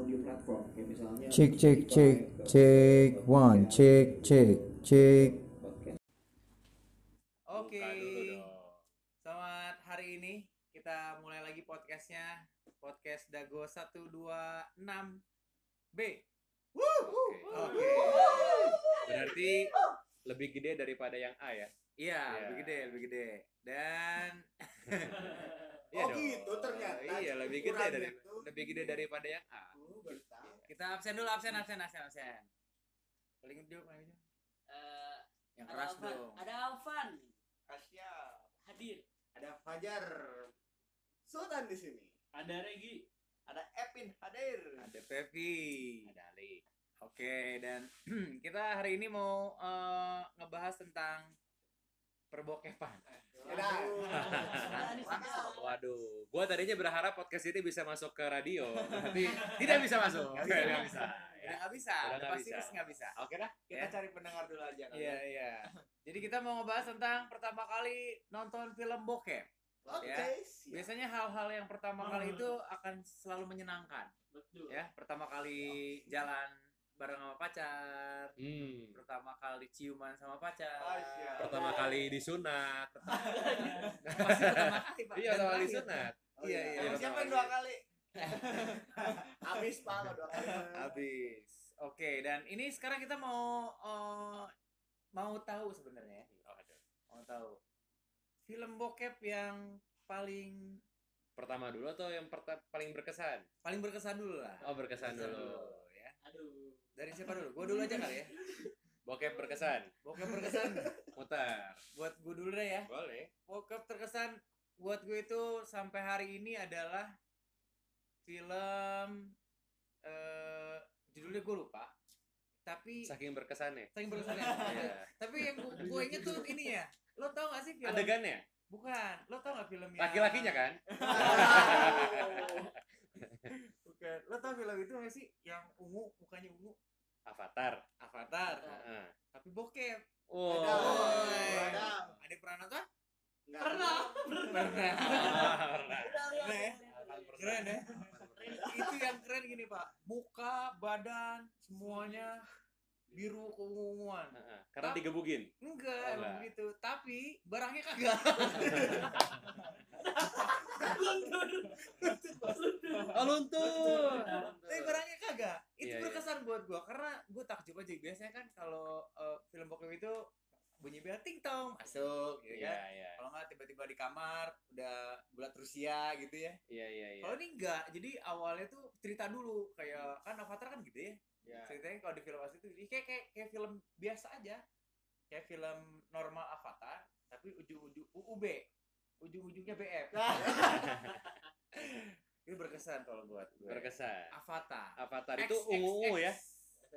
audio platform kayak misalnya Cek cek cek cek one cek cek cek. Oke. Selamat hari ini kita mulai lagi podcastnya podcast Dago 126 B. Oke. Oke. Berarti lebih gede daripada yang A ya? Iya, Iya. lebih gede, lebih gede. Dan Iya Oh dong. gitu ternyata. Iya, lebih gede dari tuh. lebih gede daripada yang A. Oh, tahu. kita absen dulu, absen, absen, absen, absen. Paling gede, paling gede. Eh, Yang ada keras Alvan, dong. Ada Alvan Asia. hadir. Ada Fajar. Sultan di sini. Ada Regi. Ada Epin hadir. Ada Pevi. Ada Ali. Oke, dan kita hari ini mau eh, ngebahas tentang perbokepan. Waduh, gua tadinya berharap podcast ini bisa masuk ke radio, tapi tidak bisa masuk. Nggak Oke, bisa. nggak bisa. Udah Ya. nggak bisa, Udah nggak pasti bisa. nggak bisa. Oke dah. Kita Ya. cari pendengar dulu aja Iya, ya. iya. Jadi kita mau ngebahas tentang pertama kali nonton film bokep. Oke, Ya. siap. Biasanya hal-hal yang pertama kali itu akan selalu menyenangkan. Betul. Ya, pertama kali jalan bareng sama pacar, Hmm. pertama kali ciuman sama pacar. Oh, siap. Pertama kali disunat. Pasti pertama kali, Pak. Iya, pertama kali disunat. Oh, Iya, iya. iya. Siapa yang dua kali? Habis Pak dua kali. Habis. Oke, dan ini sekarang kita mau eh, mau tahu sebenarnya. Oh, ada. Mau tahu. Film bokep yang paling Pertama dulu atau yang perta- paling berkesan? paling berkesan dulu lah. Oh, berkesan dulu. ya. Aduh. Dari siapa dulu? Gua dulu aja kali ya. Bokep berkesan. Bokep berkesan Mutar. buat gue dulu deh ya. Boleh. Bokep terkesan buat gue itu sampai hari ini adalah film eh judulnya gue lupa. Tapi Saking berkesannya. saking berkesannya. Iya. Tapi yang gue, gue inget tuh ini ya. Lo tau gak sih film? Adegannya? Bukan. Lo tau gak film yang Laki-lakinya kan? Bukan. Lo tau film itu gak sih yang ungu, mukanya ungu? Avatar. Avatar. Heeh. Tapi bokep. Oh. Ada. Ada. Ada pernah nonton? Nggak. Pernah. Pernah. Pernah. Keren ya? Keren ya? Itu yang keren gini pak. Muka, badan, semuanya biru keunguan. Heeh. Karena digebukin. Enggak, Oh, emang enggak. gitu. Tapi barangnya kagak. Oh, luntur. Tapi barangnya kagak. Itu Iya, iya. berkesan buat gua karena gua takjub aja. Biasanya kan kalau eh, film bokep itu bunyi bel ting tong masuk gitu Iya, kan. iya. Kalau nggak tiba-tiba di kamar udah bulat Rusia gitu ya. Iya, iya, iya. Kalau ini enggak. Jadi awalnya tuh cerita dulu kayak kan Avatar kan gitu ya. Ya. Ceritanya kalau di film asli itu ini kayak, kayak kayak film biasa aja. Kayak film normal Avatar tapi ujung-ujung UUB. Ujung-ujungnya BF. itu berkesan kalau buat gue. Berkesan. Avatar. Avatar itu XXX. ungu-ungu ya.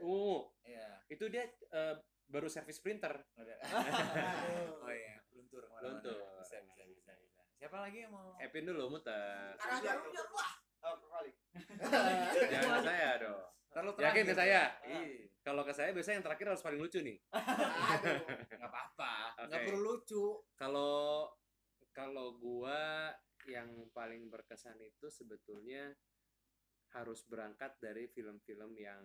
Ungu. Iya. Itu dia eh, baru servis printer. Ada. oh iya, luntur. Luntur. Bisa, bisa, bisa, bisa. Siapa lagi yang mau? Epin dulu muter. Karena jarum jarum wah. Oh, kebalik. Jangan ke saya dong. Terlalu Yakin ke saya? Iya. Kalau ke saya biasanya yang terakhir harus paling lucu nih. Aduh. Nggak apa-apa. Nggak Oke. perlu lucu. Kalau kalau gua yang paling berkesan itu sebetulnya harus berangkat dari film-film yang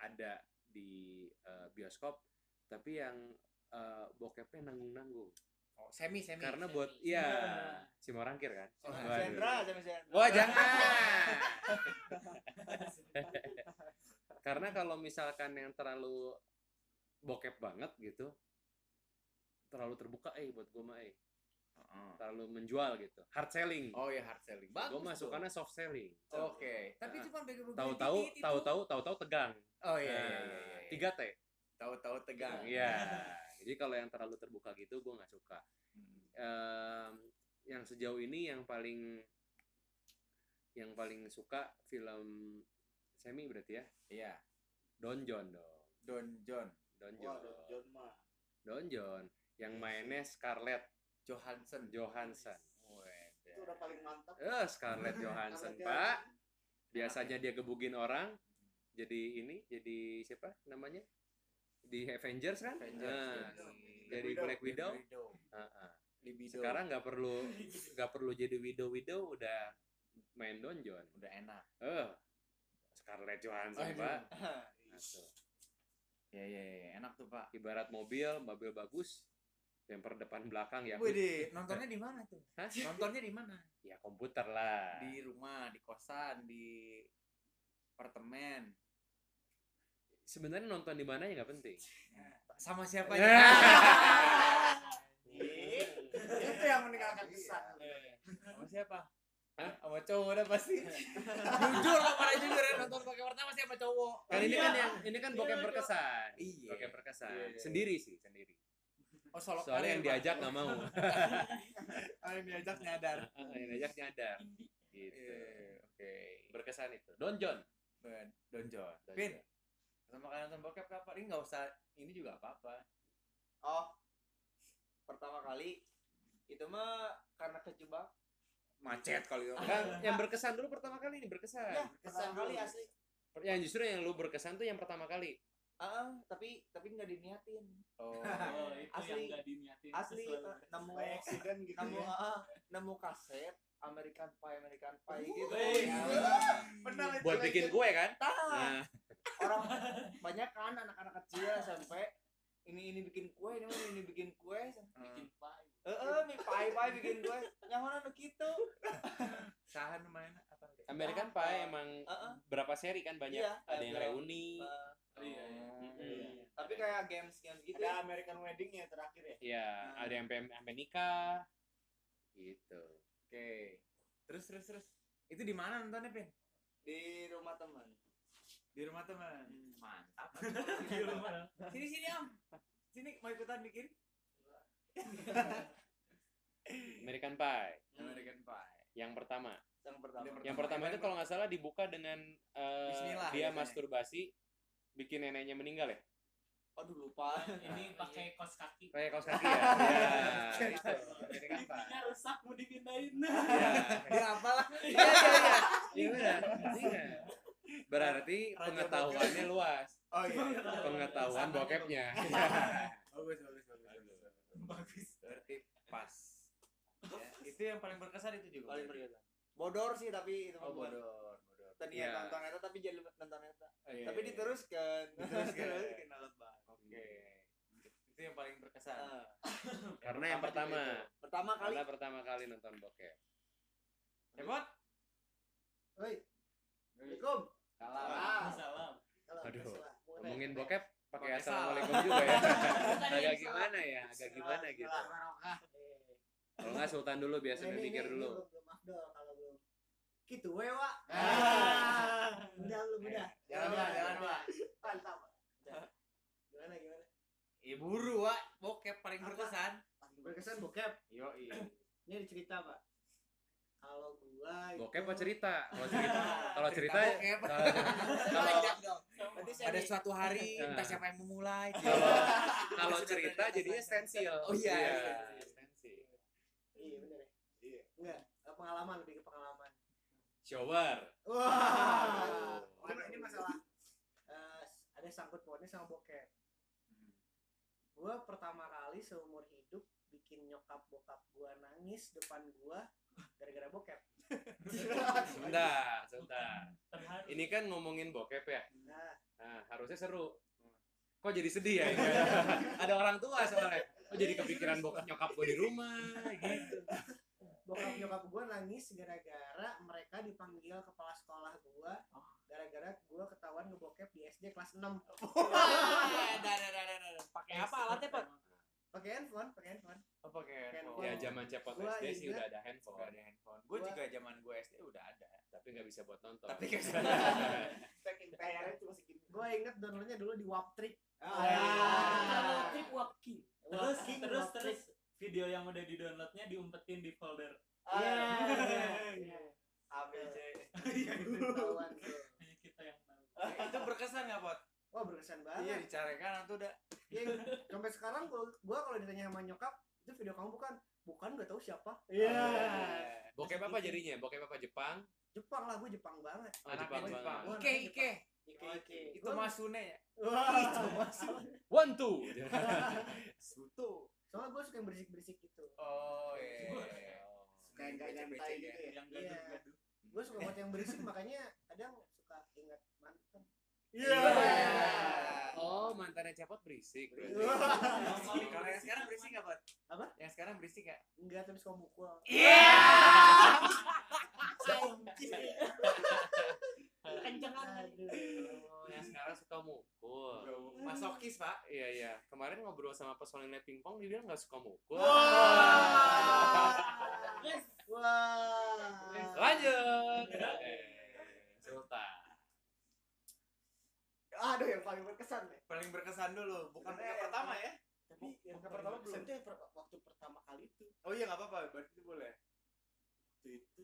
ada di eh, bioskop tapi yang eh, bokepnya nanggung-nanggung. Oh, semi, semi. Karena semi. buat iya si Morangkir kan. Oh, Waduh. Sandra, sama Sandra. Wah, jangan. Karena kalau misalkan yang terlalu bokep banget gitu terlalu terbuka eh buat gua mah eh Terlalu menjual gitu hard selling Oh ya hard selling. Bagus. gue masukannya soft selling Oke. Tapi Nah. cuma bego-bego tahu-tahu tahu-tahu tahu-tahu tegang Oh iya iya Nah, iya. iya. tiga t Tahu-tahu tegang. iya jadi kalau yang terlalu terbuka gitu gue nggak suka Hmm. Em, yang sejauh ini yang paling yang paling suka film semi berarti ya Iya. Don John dong Don John Don Wah, John Don John mah. Don John yang mainnya Scarlett Johansson. Johansson Itu udah paling mantap. eh Scarlett Johansson pak biasanya dia gebugin orang jadi ini jadi siapa namanya di Avengers kan Avengers. Nah, jadi jadi Black Widow Heeh. Libido. sekarang nggak perlu nggak perlu jadi widow widow udah main donjon udah enak. eh Scarlett Johansson Aduh. pak. Ya ya ya, enak tuh pak. ibarat mobil mobil bagus bumper depan belakang ya Wih, nontonnya di mana tuh? Hah? Nontonnya di mana? ya komputer lah Di rumah, di kosan, di apartemen. sebenarnya nonton di mana ya nggak penting Sama siapa Ya. itu yang meninggalkan kesan Sama siapa? Hah? Sama cowok udah pasti. jujur lah pada jujur ya nonton pakai pertama sih sama cowok. kan ini Iya. kan yang ini kan bokep berkesan Iya. bokep berkesan Iya, iya. sendiri sih Oh, solo soalnya yang karir, Pak. diajak nggak mau Oh, yang diajak nyadar. yang diajak nyadar gitu Iya, Oke. berkesan itu Don John Ben, Don John. Don Pin, sama kalian nonton bokep kapan? Ini nggak usah, ini juga apa-apa. oh pertama kali itu mah karena kejebak Macet kali ya. kan yang berkesan dulu pertama kali ini berkesan ya kesan kali asli yang justru yang lu berkesan tuh yang pertama kali ah tapi tapi nggak diniatin Oh. Oh, itu Asli- yang gak diniatin. asli eh, nemu accident gitu nemu ya. ah, nemu kaset American Pie American Pie gitu Wih. Benar itu. buat bikin kue kan Tah, nah, orang banyak kan anak-anak kecil sampai ini ini bikin kue ini ini bikin kue bikin pie. eh eh mi pie pie bikin kue yang mana nu gitu Sahan main apa? American? Pie emang Heeh. berapa seri kan banyak Iya, ada yang ada. reuni Eh, Oh, iya, iya. Mm-mm. tapi kayak games games gitu Ada American Wedding ya terakhir ya. Iya, Nah. ada yang sampai sampai nikah gitu Oke. Terus terus terus. Itu di mana nontonnya, Pin? di rumah teman Di rumah teman. Mantap. Di rumah. sini sini Om. Sini mau ikutan bikin? American Pie American Pie. yang pertama yang pertama Yang yang pertama itu kalau nggak salah dibuka dengan eh, Bismillah, dia biasanya. masturbasi bikin neneknya meninggal ya? Aduh lupa. Ini pakai kos kaki. kayak kaos kaki ya? Ya itu American Pie Pipinya rusak mau dipindahin. ya Dia apa lah? iya iya iya. Iya. Benar iya. Berarti pengetahuannya luas. Oh iya. pengetahuan bokepnya. Bagus bagus bagus. Bagus. Berarti pas. Ya, itu yang paling berkesan itu juga. paling berkesan. Bodor sih tapi itu Oh bodor. Tadi Iya. nonton eta tapi jadi nonton eta Oh, iya, tapi iya. diteruskan Diteruskan. Diteruskan nonton. Oke. Itu yang paling berkesan. Ah. karena yang pertama pertama kali karena pertama kali nonton bokep Cepot. Hoi. Assalamualaikum. Salam. Salam. Aduh, ngomongin bokep pakai assalamualaikum juga ya agak gimana ya agak gimana gitu kalau nggak sultan dulu biasa ini- mikir dulu Belum belum afdol kalau belum. Gitu we, Wak. Ah. Udah belum udah. Jalan, Wak, jalan, Wak. Mantap. Udah. Gimana gimana? Iya buru, Wak. Bokep paling berkesan. Paling berkesan bokep. Yo, iya. Ini ada cerita, Pak. Kalau gua itu- bokep apa cerita kalau cerita kalau cerita bokep. kalau kalau Banyak dong. berarti saya Ada di- suatu hari Nah. entah siapa yang memulai. kalau cerita jadinya stensil Oh, iya, stensil Iya, bener ya. Iya. Enggak, eh, pengalaman lebih ke pengalaman. Shower Wah. Ini, ini masalah eh, ada sangkut pautnya sama bokep. Gua pertama kali seumur hidup bikin nyokap bokap gua nangis depan gua gara-gara bokep. sebentar sebentar Terharu. ini kan ngomongin bokep ya Nah, nah harusnya seru kok jadi sedih ya ini? ada orang tua soalnya kok jadi kepikiran bokap nyokap gue di rumah gitu bokap nyokap gua nangis gara-gara mereka dipanggil kepala sekolah gua gara-gara gua ketahuan ngebokep di SD kelas 6 Pakai apa alatnya, Pak? pakai handphone pakai handphone Oh, pakai handphone. ya zaman cepot Gua SD sih udah ada handphone Gak ada handphone. Gue Gua- juga zaman gue SD udah ada. tapi nggak bisa buat nonton Tapi nggak bisa. saking PR cuma segini gua inget downloadnya dulu di Waptrick Kalau Ah. trik waki. Terus terus terus video yang udah di downloadnya diumpetin di folder. Ah, Iya. iya. ABC Ketahuan tuh. Hanya kita yang tahu. itu berkesan nggak, Pot? Wah berkesan Iya, banget. dicarekan tuh udah. Iya, sampai sekarang gua, gua kalau ditanya sama nyokap, itu video kamu bukan? Bukan, gak tahu siapa. Iya. bokep apa jadinya bokep apa Jepang Jepang lah, gue Jepang banget. oh, Anak Jepang Jepang. banget Gua Ike, Ike. Ike, Ike. Itu Masune ya? Wah, itu masuk. one two Suto. Soalnya gue suka yang berisik-berisik gitu. Oh, iya. Kayak nggak nyantai gitu ya. Yang Iya. gaduh-gaduh. Gue suka buat yang berisik, makanya kadang suka ingat mantan. Iya. Oh, mantannya cepot berisik. berarti. Kalau yang sekarang berisik nggak, Bot? Apa? Yang sekarang berisik nggak? Enggak, tapi suka mukul. Iya. Kencengan. Oh, yang sekarang suka mukul. Masokis, Pak. Iya iya. Kemarin ngobrol sama personil net pingpong dia bilang nggak suka mukul. Wah. Lanjut. Eh, Sultan. Aduh, yang paling berkesan deh. Paling berkesan dulu, bukan yang pertama ya? Tapi yang Yang pertama belum. Itu yang per- waktu pertama kali itu. Oh iya nggak apa-apa, berarti itu boleh. Waktu itu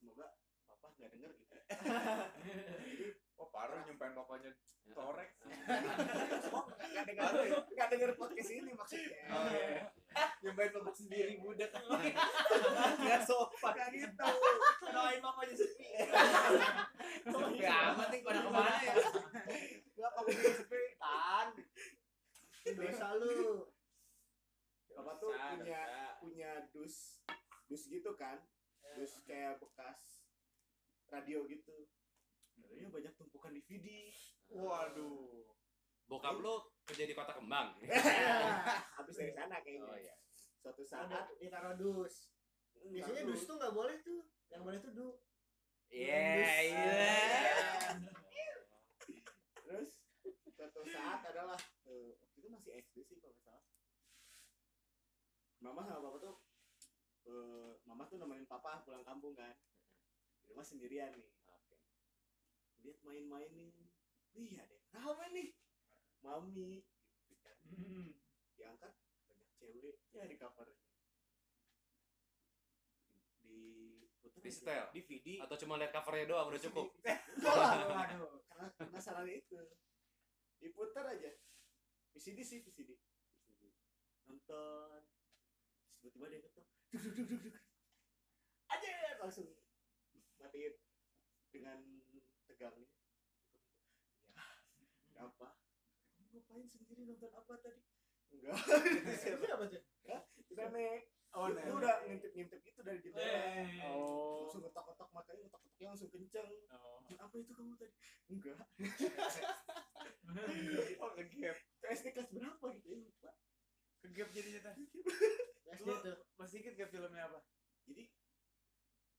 semoga papa nggak denger gitu. Oh parah nyumpain bapaknya torek. Nggak denger, nggak denger podcast ini maksudnya. Oh iya. Nyumpain bapak sendiri budak. Nggak sopan. Kayak gitu. Doain papanya sepi. Sepi amat nih pada ke mana ya? Nggak papanya sepi. Tan. Dosa lu. Papa tuh punya punya dus dus gitu kan. Dus kayak bekas radio gitu. Dadanya banyak tumpukan DVD. Waduh. Bokap lu kerja di Kota Kembang. Habis dari sana kayaknya. Oh iya. Suatu saat Ada ditaruh dus. Biasanya dus tuh nggak boleh tuh. Yang boleh tuh du. Iya, iya. Terus suatu saat adalah waktu itu masih SD sih kalau nggak salah. Mama sama papa tuh eh, mama tuh nemenin papa pulang kampung kan. Di rumah sendirian nih. Oke. Lihat main-mainin. Wih ada yang nih. Mami. Gitu kan. Diangkat banyak cewek ya di covernya. Di puter Di setel? DVD. Atau cuma lihat covernya doang udah cukup. Waduh, karena penasaran itu. Diputar aja. VCD sih VCD. Nonton. Tiba-tiba dia ketok. Duk duk duk duk duk. Aja langsung matiin dengan tegangnya. Ya. Apa? Kamu ngapain sendiri nonton apa tadi? Enggak. Itu siapa? apa? Itu nenek. Oh, Itu nenek. udah ngintip-ngintip gitu dari jendela. Eh. Oh. Langsung ketok-ketok matanya, ketok-ketoknya langsung kenceng. Oh. Apa itu kamu tadi? Enggak. Oh, ngegap. Ke SD kelas berapa gitu ya lupa. Ngegap jadinya tadi. SD Lu tuh. masih inget gak filmnya apa? Jadi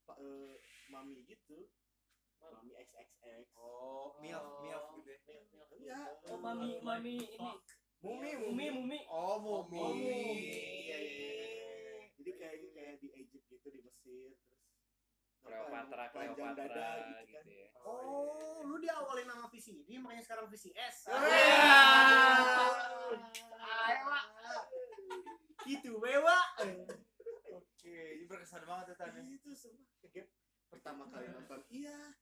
pak eh, mami gitu, mami XXX. Oh, Milf, Milf gitu ya. Iya. Oh, mami, mami ini. Mumi, Mumi, mumi. Oh, Mumi. Mumi. Iya, iya, iya. Jadi kayak kayak di Egypt gitu di Mesir terus Kleopatra dada gitu gitu kan. ya. Oh, lu diawalin nama VCD, makanya sekarang VCS. Gitu, wewa. Oke, ini berkesan banget ya Tan. Itu semua ke gap pertama kali nonton iya.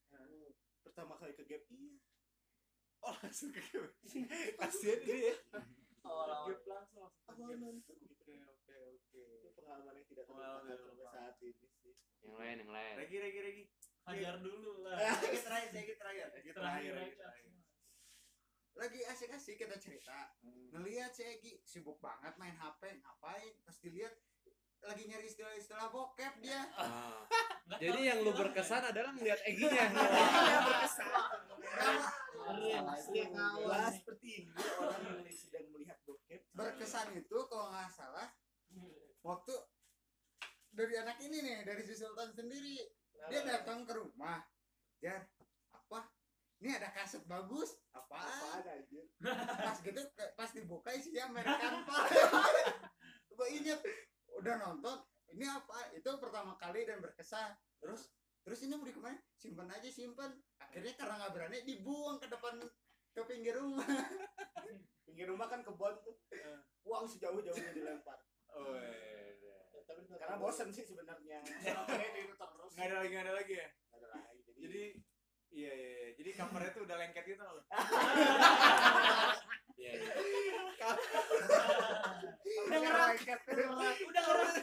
Pertama kali ke gap iya. Oh, langsung ke gap. Kasian dia ya. Awal-awal. Gap langsung. Awal nonton gitu. Oke, oke, oke. Itu pengalaman yang tidak Pengalaman terlupakan yang sampai saat ini sih. Yang lain, yang lain. Regi, Regi, Regi. Hajar dulu lah. Sedikit terakhir, sedikit terakhir. Regi Terakhir. Lagi asik-asik kita cerita. Ngelihat si Egi sibuk banget main HP, ngapain? Pas dilihat lagi nyari istilah-istilah bokep dia. Ah. Nggak Jadi tahu yang lu berkesan adalah ngeliat Eginya. Iya berkesan. Kawan. Lah seperti ini orang yang sedang melihat bokep. berkesan itu kalau nggak salah waktu dari anak ini nih dari si Sultan sendiri dia datang ke rumah Jar apa ini ada kaset bagus apaan aja? pas gitu pas dibuka isinya American Pie gue inget udah nonton ini apa itu pertama kali dan berkesan terus terus ini mau di ke mana simpan aja simpan akhirnya karena nggak berani dibuang ke depan ke pinggir rumah Pinggir rumah kan kebon tuh. Uang sejauh-jauhnya dilempar. Oh, iya. Tapi Karena bosen sih sebenarnya. Soalnya itu terus. Nggak ada lagi, nggak ada lagi ya? Nggak ada lagi. Jadi, Jadi, iya, iya, iya. Jadi covernya tuh udah lengket gitu loh. Iya, iya. udah ngerak. udah ngerak.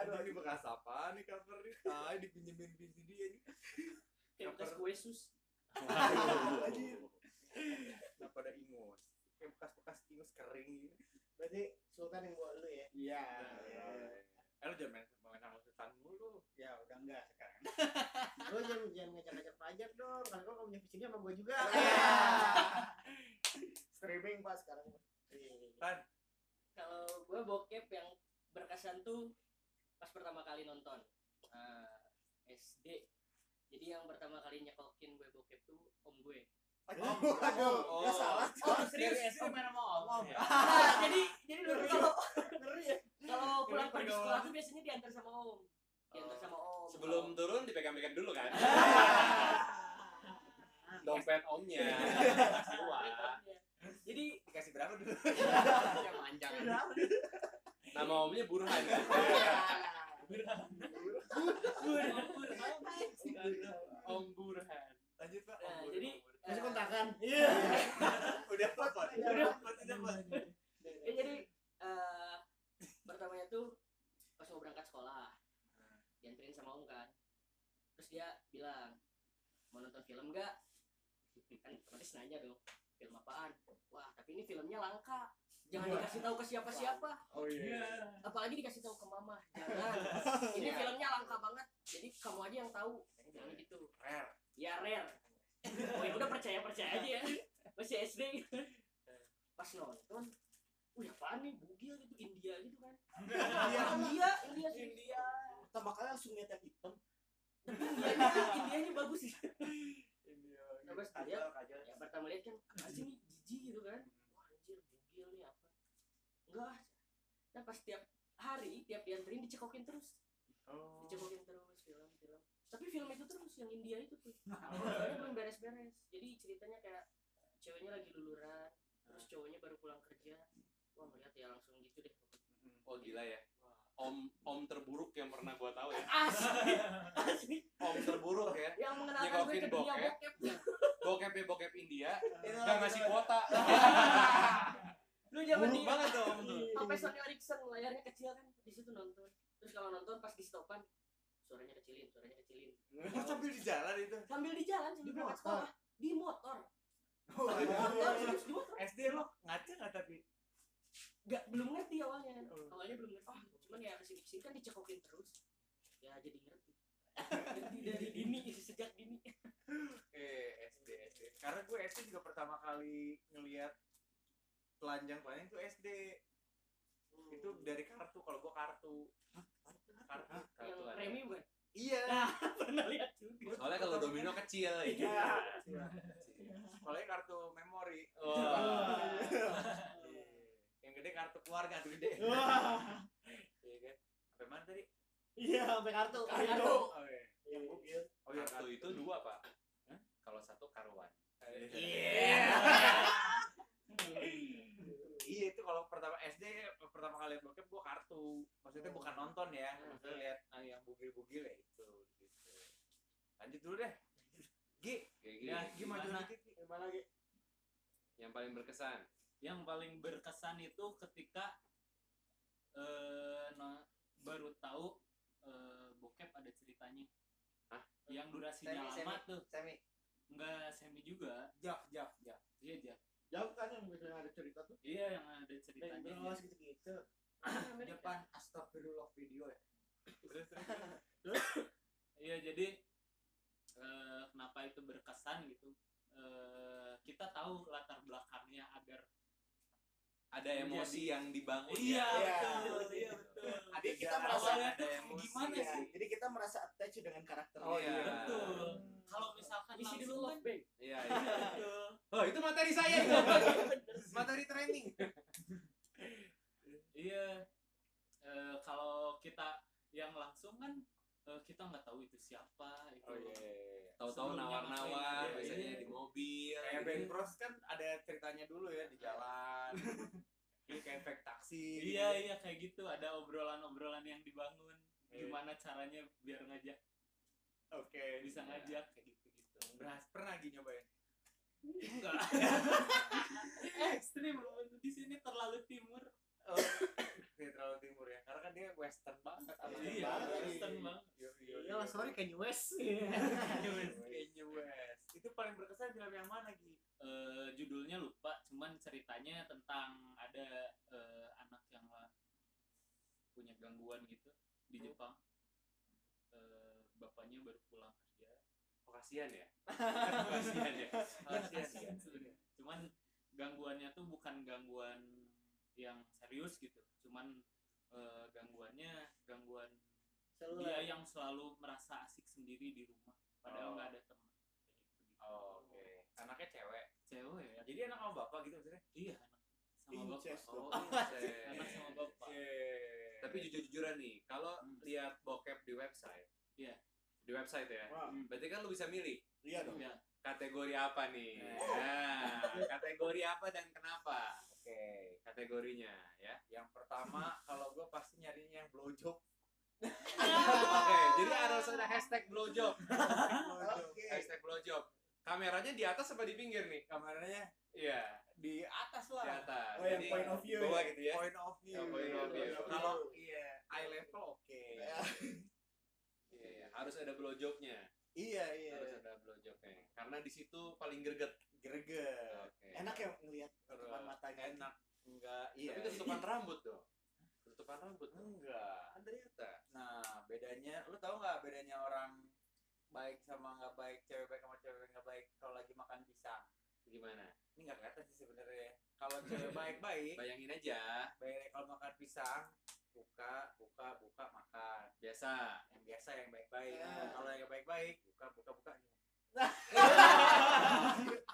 Aduh, ini bekas apa nih cover nih? Ah, dipinjemin VCD ya nih. Kayak bekas kue sus. Anjir. Kenapa ada ingus? Kayak bekas-bekas ingus kering gitu. Berarti Sultan yang bawa lu ya. Iya. Eh, lu jangan main sama Sultan mulu. Ya udah enggak sekarang. Lu jangan jangan ngajak-ngajak pajak dong. Kalau kau punya VCD sama gua juga. Iya. pak sekarang Kan Kalau gue bokep yang berkesan tuh pas pertama kali nonton Eh, SD. Jadi yang pertama kali nyekokin gue bokep tuh om gue. Aduh, aduh, Oh. nggak salah. Oh dari SD main sama om. Nah, jadi jadi dulu kalau kalau pulang pergi sekolah tuh biasanya diantar sama om. Diantar sama om. Sebelum turun dipegang-pegang dulu kan. Dompet omnya. Jadi Dikasih berapa dulu? Ya manjang. Nama omnya Burhan. Om Burhan. Lanjut pak. Nah, Om, jadi Om. masih eh, kontakan iya udah dapat. Udah. dapat, dapat. ya jadi eh pertamanya tuh pas mau berangkat sekolah dianterin sama om kan terus dia bilang mau nonton film nggak? Kan otomatis nanya dong film apaan? Wah tapi ini filmnya langka. Jangan dikasih tahu ke siapa-siapa. Oh iya. apalagi dikasih tahu ke mama. Jangan. Ini filmnya langka banget. Jadi kamu aja yang tahu. Jangan gitu. Rare. ya rare oh ya udah percaya percaya aja ya. Masih SD pas nonton wih apaan nih? Bugil gitu India gitu kan. India India India. Pertama kali langsung lihat yang hitam Indianya Indianya bagus sih. India. Terus Kajal, dia- kajal. ya. Pertama lihat kan apa sih nih jijik gitu kan. Wah anjir bugil nih apa. Enggak. Nah pas tiap hari tiap dianterin dicekokin terus. Oh. dicekokin terus film film. Tapi film itu terus yang India itu tuh. Soalnya belum beres-beres. Jadi ceritanya kayak ceweknya lagi luluran terus cowoknya baru pulang kerja. Wah ngeliat ya langsung gitu deh. Oh gila ya. Om om terburuk yang pernah gua tahu ya. asli asli Om terburuk ya. yang mengenalkan gue ke dunia bokep. bokep Bokepnya bokep India. Gak ngasih kuota. lu Buruk di banget om tuh. sampai Sony Ericsson layarnya kecil kan di situ nonton terus kalau nonton pas di stopan suaranya kecilin suaranya kecilin Oh, sambil di jalan itu. sambil di jalan sambil Di berangkat motor? sekolah di motor Oh, di motor serius di motor SD lo ngaca nggak tapi? nggak belum ngerti awalnya Oh. awalnya belum ngerti oh, cuman ya ke sini ke sini kan dicekokin terus ya jadi ngerti ngerti dari dini sejak dini Eh SD SD. Karena gue SD juga pertama kali ngelihat telanjang telanjang itu SD. Itu dari kartu. Kalau gue kartu. Kartu. yang Kartu ada. premi bukan Iya. nah pernah lihat juga Soalnya kalau domino kecil ya. Iya. Soalnya kartu memori. Wah. Iya. Yang gede kartu keluarga tuh gede. Iya? Sampai mana tadi? iya sampai kartu Kartu. Oh iya. yang bugil Oh iya Kartu itu dua pak. Kalau satu karuan. Iya. Iya itu kalau pertama SD pertama kali lihat bokep gua kartu. Maksudnya bukan nonton ya. Maksudnya lihat ah, yang bugil-bugil ya itu gitu. Lanjut dulu deh. Gini. ya Gi maju Gimana? dikit. Gi. gimana lagi Yang paling berkesan. yang paling berkesan itu ketika eh no- baru tahu eh, bokep ada ceritanya. Hah? yang durasinya Semi, lama semi. tuh. Semi. Enggak semi juga. Jak, jak, jak. iya aja jauh kan yang biasanya ada cerita tuh? Iya yang ada ceritanya. Bang Bros gitu gitu Depan astagfirullah video ya. iya jadi eh, kenapa itu berkesan gitu? Eh, kita tahu latar belakangnya agar Ada emosi yang dibangun iya ya. betul. Iya betul Jadi kita Awalnya merasa gimana Iya, sih jadi kita merasa attach dengan karakter Oh, iya. betul kalau misalkan isi dulu love bank Iya, iya. Oh, itu materi saya itu. materi training. Iya. Eh, kalau kita yang langsung kan eh, kita nggak tahu itu siapa itu. Oh iya. Tahu-tahu Sebelumnya nawar-nawar biasanya iya. di mobil. Kayak gitu. band pros kan ada ceritanya dulu ya di jalan. Ini kayak efek taksi. gitu. Iya iya kayak gitu ada obrolan-obrolan yang dibangun. Iya. Gimana caranya biar ngajak Oke, bisa iya. ngajak kayak gitu-gitu. Beras pernah lagi nyobain. Enggak. Ekstrim di sini terlalu timur. Oh, dia terlalu timur ya. Karena kan dia western banget. anak Iya, banget. western banget. Iya, iya, iyalah iya. sorry Kanye West Kanye West. Itu paling berkesan film yang mana Gi? Eh, judulnya lupa, cuman ceritanya tentang ada eh, anak yang punya gangguan gitu di Jepang. Eh, bapaknya baru pulang kerja. Oh, kasihan ya. kasihan ya. Kasihan sebenarnya. Cuman gangguannya tuh bukan yang serius gitu cuman uh, gangguannya gangguan Selalu dia yang selalu merasa asik sendiri di rumah padahal nggak oh. ada teman gitu. Oh, Oke, okay. anaknya cewek. Cewek ya. Jadi anak sama bapak gitu maksudnya? Iya, anak sama bapak. Oh, iya. anak sama bapak. Yeah. Tapi jujur-jujuran nih, kalau hmm. lihat bokep di website, iya. Yeah. Di website ya. Wow. Hmm. Berarti kan lu bisa milih. Iya dong. Iya. Kategori apa nih? Nah. nah, kategori apa dan kenapa? Kategorinya ya. Yang pertama kalau gue pasti nyarinya yang blowjob. Oke, jadi harus ada hashtag blowjob. Oke. Hashtag blowjob. Kameranya di atas apa di pinggir nih? Kameranya Iya, di atas lah. di atas. Oh, yang Jadi, point of view bawah ya? gitu ya. Point of view. Point of view. Kalau iya eye level oke. Iya, iya. Harus ada blowjobnya. Iya iya. Harus ada blowjobnya. Karena di situ paling greget. Greget. Oke. Enak ya ngelihat tutupan matanya. Enak. Enggak. Iya. Tapi ketutupan rambut dong. Ketutupan rambut dong. Enggak. Kan ternyata. Nah, bedanya, lu tahu nggak bedanya orang baik sama nggak baik, cewek baik sama cewek nggak baik kalau lagi makan pisang? Gimana? Ini nggak kelihatan sih sebenarnya. Kalau cewek baik-baik, Bayangin aja. baik kalau makan pisang, buka, buka, buka, makan. Biasa. Yang biasa yang baik-baik. Ya. Kalau yang baik-baik, buka, buka, buka.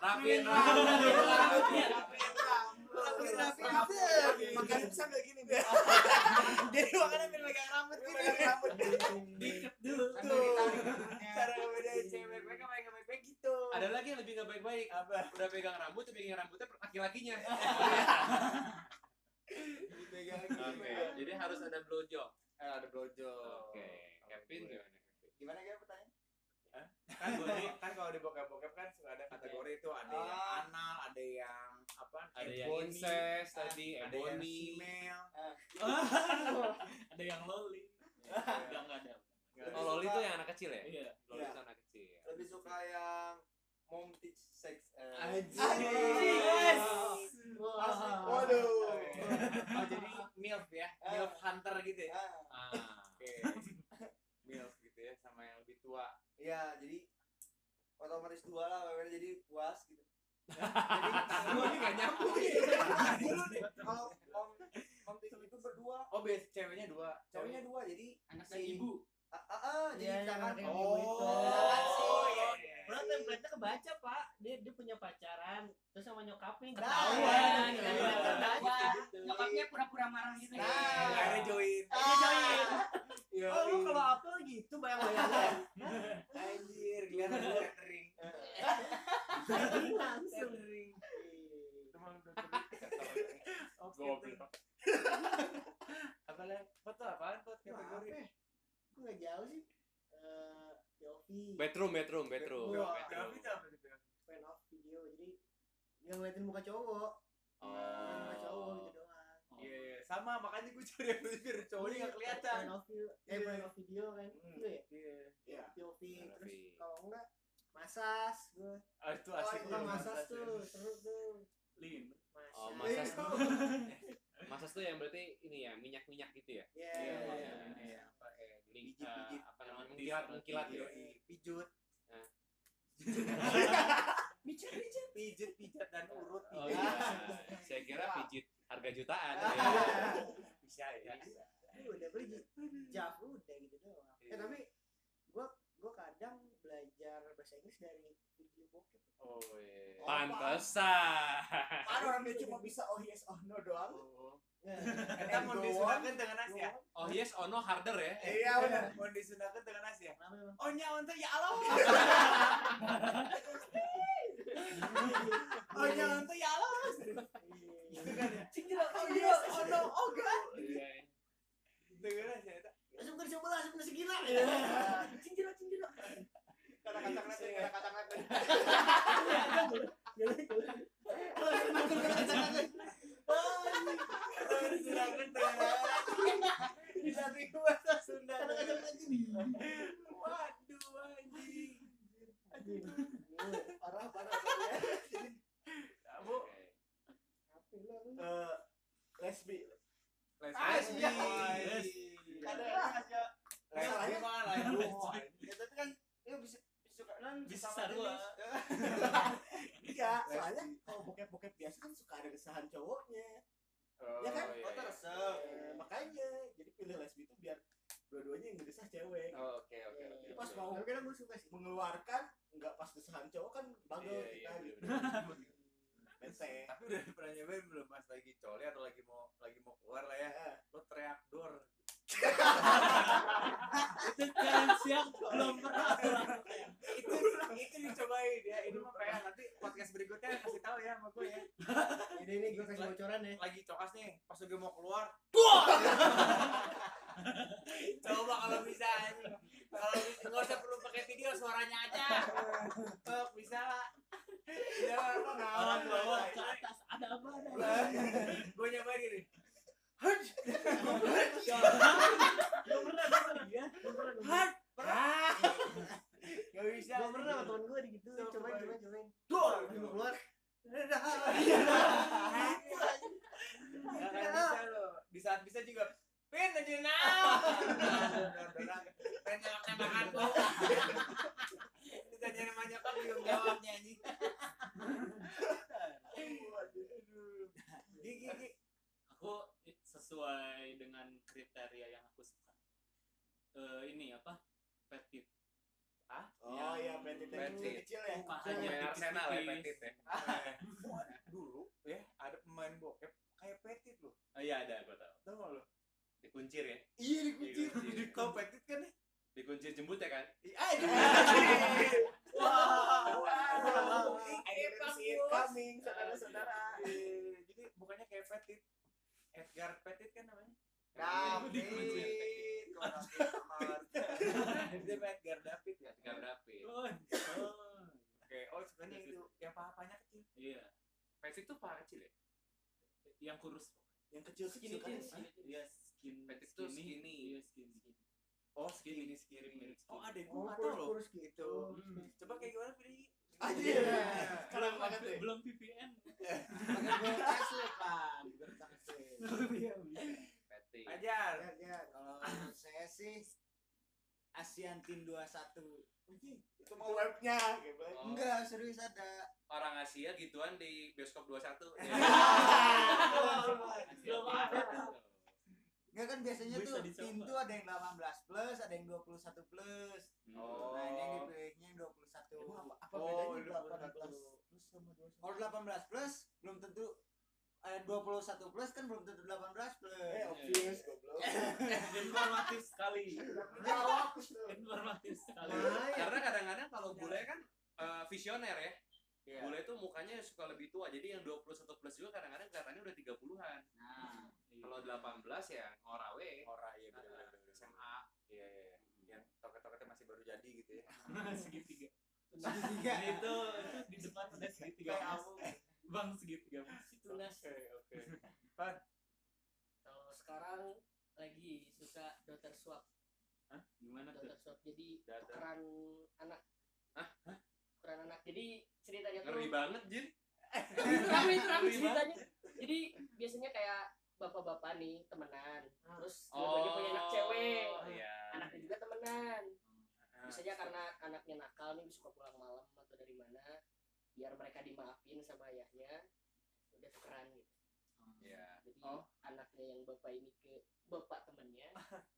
Rapin Iya. rambut. Rapi, rapi, rapi. rapi. Makan pisang kayak gini deh. Jadi makannya biar megang rambut gitu. rambut. diikat dulu Tuh. Cara ngebedain cewek baik sama yang nggak baik-baik gitu. Ada lagi yang lebih nggak baik-baik. apa? Udah pegang rambut, tapi pegang rambutnya laki-lakinya. Oke, jadi harus ada blowjob. Eh, ada blowjob. Oke, Kevin gimana? Kevin? Gimana ya pertanyaan? Kan gue kan kalau di bokep-bokep kan suka ada kategori itu ada yang Ah. anal, ada yang apa? Ada yang ebony, incest ah, tadi, ada yang female. ada yang loli Iya. enggak enggak ada Oh, loli itu yang anak kecil ya? iya Loli Iya. itu anak kecil. lebih suka yang mom teach sex eh, Anjing. Wah. Waduh. Oh, jadi milf ya, milf hunter gitu ya. ah, Ah. Oke. milf gitu ya sama yang lebih tua. ya jadi otomatis dua lah wewe jadi puas gitu Jadi ini gak nyambung. kalau mom mom teach itu berdua oh, bes ceweknya dua. cowoknya dua jadi anak dan Si- ibu ah, ah, jadi Iya, misalkan misalkan si Oh, iya, iya. Template-nya kebaca, Pak. Dia dia punya pacaran, terus sama nyokapnya Nah, ketahuan. iya, gitu. iya, ya nyokapnya pura-pura marah gitu Nah. Akhirnya join. Dia join. Iya. Oh, lu kalau apel gitu bayang-bayangnya. Anjir, kelihatan lu catering. Langsung. Goblok. Apa lagi? Foto apaan foto Wah, apa kategori? ya? Gue nggak jauh sih. Eh, POV. Bedroom, bedroom, bedroom. Bedroom. Apa fan of video. Jadi nggak ngeliatin muka cowok. Ngeliatin muka cowok Oh. gitu doang. Iya, iya. sama makanya gue cari yang biar cowoknya nggak kelihatan. Fan of video, eh fan of video kan. Hmm. Itu ya. Iya. Iya. POV. Terus kalau enggak masas gue. Ah, itu Oh, asik itu tuh, masas tuh, seru tuh. lin Masas. Oh, masas tuh. Masas tuh yang berarti ini ya, minyak-minyak gitu ya? Iya, Iya, iya, iya, iya. ya, apa eh pijit-pijit. eh, apa namanya? Mengkilat, mengkilat iya, gitu. iya. Pijut. Pijit, pijit, pijit, pijat dan urut. Oh pijat. iya. Saya kira pijit harga jutaan. Ya. Bisa ya. Ini udah beli jaf udah gitu doang. Eh Iya. tapi gua gua kadang belajar bahasa Inggris dari video bokep. Oh iya. Pantesan. Ada orang dia cuma bisa oh yes oh no doang. Nah, Kita mau disunahkan dengan Asia. Oh yes, oh no harder ya. Iya benar. Mau disunahkan dengan Asia. Oh nyawa tuh ya Allah. Oh nyawa tuh ya Allah. Gitu kan ya. Cinjira, Oh yes, oh no, oh god. Iya. Dengan Asia itu. Langsung ke sebelah, langsung ke segila. Cinjira, cinjira. Kata-kata nanti, kata-kata nanti. Langsung ke kata-kata. Oh disunahkan dengan Asia. Dilatih bahasa Sunda. Kata-kata lagi nih. Waduh anjing. Parah, parah. parah. Bu, Apa lu, lu? Eh, lesbi. Lesbi. Lesbi. Ada aja. Lesbi mah lain lu. ya tapi kan ya bisa suka kan bisa sama sarua jenis. Iya, soalnya kalau bokep-bokep biasa kan suka ada desahan cowoknya. Ya kan? iya, oh iya. teresep Eh, makanya jadi pilih lesbi itu biar dua-duanya yang ngedesah cewek. Oh, Oke oke oke. Jadi pas mau Tapi kadang gue suka sih. mengeluarkan nggak pas desahan cowok kan bagel Iya, kita iya, gitu. bener-bener. ente tapi udah pernah nyobain belum pas lagi coli atau lagi mau lagi mau keluar lah ya lo teriak dor itu kan siap belum pernah aku lakukan. itu itu dicobain ya ini mah kayak nanti podcast berikutnya kasih tahu ya sama gue ya Ini ini gue kasih bocoran ya. lagi cokas nih pas lagi mau keluar Coba kalau bisa anjing. Kalau bisa nggak usah perlu pakai video suaranya aja. Oh, bisa lah. ya orang bawah ke atas ada apa ada apa? gue nyobain gini Gue pernah, gue pernah. Ya, gue pernah. gue pernah. gak bisa Gue pernah sama temen gue gitu. Coba, Cobain, cobain. cobain, cobain. dor Pas mau keluar. Gak bisa lo di saat bisa juga pin aja nah Pengen nembak-nembakan gua. ditanya nama nyokap belum jawabnya anjing gigi gigi aku sesuai dengan kriteria yang aku suka Eh, ini apa petit oh iya petit Petit. petit kecil ya mukanya Main Arsenal ya tipis-tipis. Petit ya. dulu ya ada pemain bokep kayak petit loh oh iya ada aku tahu tau gak lo Dikuncir ya. iya dikucir Dikuncir. kau petit kan nih Dikuncir jembut ya kan? ah itu Wow. wow Epa, see it bos. coming saudara-saudara Eh, jadi bukannya kayak petit Edgar Petit kan namanya David. dia Edgar David ya Edgar David. oh oh. oke oh sebenarnya itu yang paha-pahanya kecil iya Petit tuh paha kecil ya? yang kurus yang kecil Skinny kecil kan iya skin Petit tuh skinny. iya skinny oh Skinny, skinny skinny. oh ada gue Oh, nggak tahu loh kurus-kurus gitu. Hmm. coba kayak gimana Freddy Anjir. belum banget deh. belum VPN pakai gol asli pak Petit. ajar Ya, ya. kalau saya sih Asian Team 21 itu mau webnya gitu Oh. enggak serius ada Orang Asia gituan di bioskop 21. belum ada enggak kan biasanya Bisa tuh dicoba. Tuh ada yang 18 plus ada yang 21 plus Oh. nah ini yang dipilihnya yang 21 Emang apa, apa Oh, bedanya lu 18 plus. plus sama 21 kalau 18 plus belum tentu eh 21 plus kan belum tentu 18 plus eh obvious goblok informatif sekali jawab informatif sekali Nah. Karena kadang-kadang kalau bule kan eh, visioner ya. Iya. Bule itu mukanya suka lebih tua. Jadi yang 21 plus juga kadang-kadang kelihatannya udah 30-an. nah Kalau 18 ya ngorawe. orang iya bener Ah, bener bener. SMA. iya iya iya. yang toket-toketnya masih baru jadi gitu ya segitiga segitiga itu itu di depan ada segitiga aku. bang segitiga mas. Tunas. oke oke Kalau sekarang lagi suka daughter swap. gimana tuh Daughter swap jadi tukeran anak. Hah? Tukeran anak. Jadi ceritanya tuh Ngeri banget, Jin. rame itu rame ceritanya. Jadi biasanya kayak bapak-bapak nih temenan. Ah. Terus dua-duanya punya anak cewek. Oh, iya. Anaknya juga temenan. Misalnya karena anaknya nakal nih suka pulang malam atau dari mana, biar mereka dimaafin sama ayahnya, udah tukeran gitu. Iya. Jadi Oh. anaknya yang bapak ini ke bapak temennya,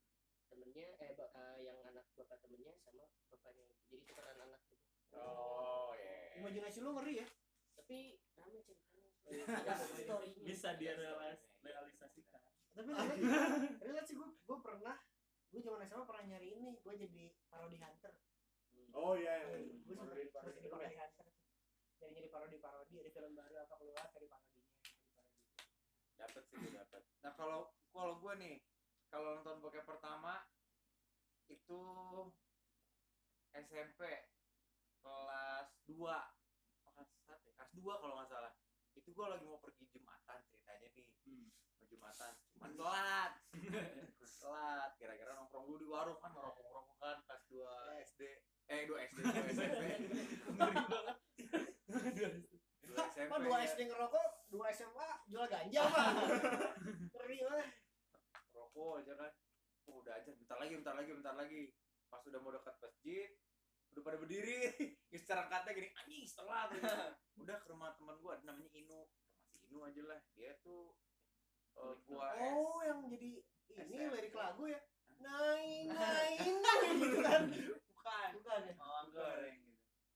temennya eh ba- eh, yang anak bapak temennya sama bapaknya. Jadi tukeran anak gitu. oh iya Imajinasi lu ngeri ya. Tapi rame ceritanya. Bisa dia Ada realis- story-nya. realisasikan Tapi relate, relate sih gue, gue pernah, gue zaman SMA pernah nyari ini, gue jadi parodi hunter. oh iya iya gue sempat jadi parodi hunter. Jadi jadi parodi parodi, ada film baru apa keluar dari parodinya, jadi parodi. dapat sih gue dapat nah kalau kalau gue nih kalau nonton bokep pertama itu SMP kelas 2 kelas 1 kelas 2 kalau nggak salah itu gue lagi mau pergi jumatan ceritanya nih Hmm. mau jumatan cuman telat telat kira-kira nongkrong dulu di warung kan nongkrong nongkrong kan kelas 2 SD eh 2 SD 2 SMP ngeri banget 2 SMP dua. SD ngerokok, dua SMA jual ganja mah. Ngeri banget. rokok aja kan oh, udah aja bentar lagi bentar lagi bentar lagi pas udah mau dekat masjid udah pada berdiri. Secara kata gini anjing setelah. Udah ke rumah teman gua namanya Inu. Masih Inu aja lah. Dia tuh eh, gua Oh yang jadi ini lirik lagu ya. Nain nain. Gitu kan. bukan. Bukan ya. bukan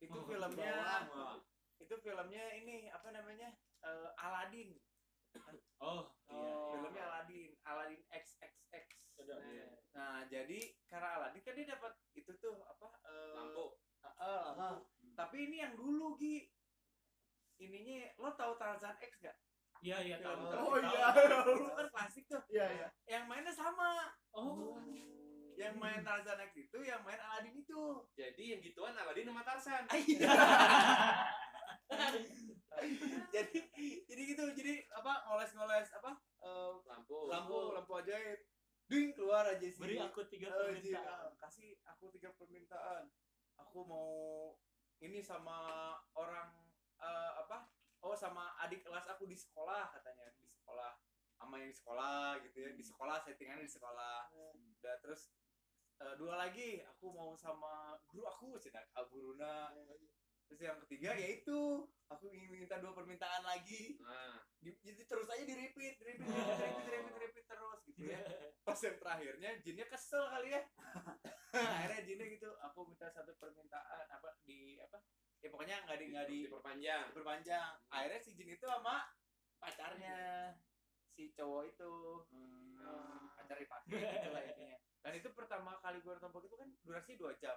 itu Oh, filmnya bawang. itu filmnya ini apa namanya? Eh, Aladdin. Oh, iya. filmnya Aladdin. Aladdin XXX Iya. Nah jadi karena Aladdin kan dia dapat itu tuh apa eh, Lampu. eh, lampu. tapi ini yang dulu Gi ininya lo tahu Tarzan X gak? Iya, iya tahu. Oh, iya. itu kan klasik tuh Iya, iya. yang mainnya sama Oh. yang main Tarzan X itu yang main Aladdin itu Jadi yang gituan Aladin sama Tarsan. jadi jadi gitu jadi apa ngoles-ngoles apa eh, Lampu. lampu lampu ajaib ding keluar aja sih. Beri aku tiga Eh, permintaan. ah, kasih aku tiga permintaan. Aku mau ini sama orang eh, apa? Oh sama adik kelas aku di sekolah katanya. Di sekolah sama yang di sekolah gitu ya. Di sekolah settingannya di sekolah. Udah terus eh, dua lagi. Aku mau sama guru aku cina guruna terus yang ketiga yaitu aku ingin minta dua permintaan lagi Nah, Di- jadi terus aja di repeat, di repeat, di repeat, repeat, repeat, repeat terus gitu ya. Pas yang terakhirnya jinnya kesel kali ya. Akhirnya jinnya gitu, aku minta satu permintaan apa di apa? Ya pokoknya nggak di nggak di diperpanjang. diperpanjang. Akhirnya si jin itu sama pacarnya si cowok itu Hmm. pacar dipakai gitu lah intinya. Dan itu pertama kali gue nonton itu kan durasi dua jam.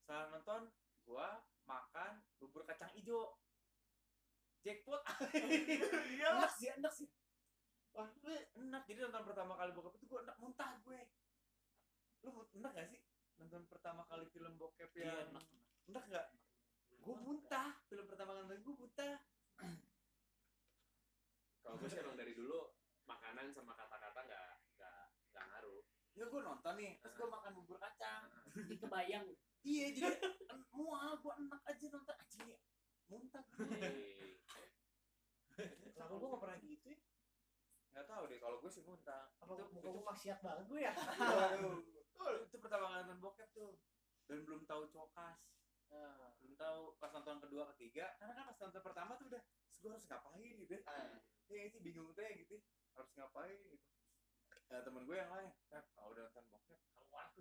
Setelah nonton gua makan bubur kacang hijau. Jackpot. Enak sih enak sih. Wah gue enak. Jadi nonton pertama kali bokep itu gue enak. Muntah gue. Lu enak gak sih nonton pertama kali film bokep Iya, yang enak. enak gak? Gue muntah. Film pertama kali gue muntah. Kalau gue sih emang dari dulu makanan sama kata-kata nggak nggak nggak ngaruh. ya gue nonton nih. Terus gue makan bubur kacang. Jadi kebayang. Iya jadi mual gue enak aja nonton. Aja muntah. Gue Iya. Kenapa gue gak pernah gitu ya? nggak tahu deh kalau gue sih muntah. Apa itu, muka gue maksiat banget gue ya? Itu pertama kali nonton bokep tuh. Dan belum tahu cokas Nah, belum tahu pas nonton kedua ketiga. Karena kan pas nonton pertama tuh udah gue harus ngapain? gitu. Ya itu bingung tuh ya. Gitu harus ngapain gitu nah, temen gue yang lain kan kalau udah nonton bokep keluar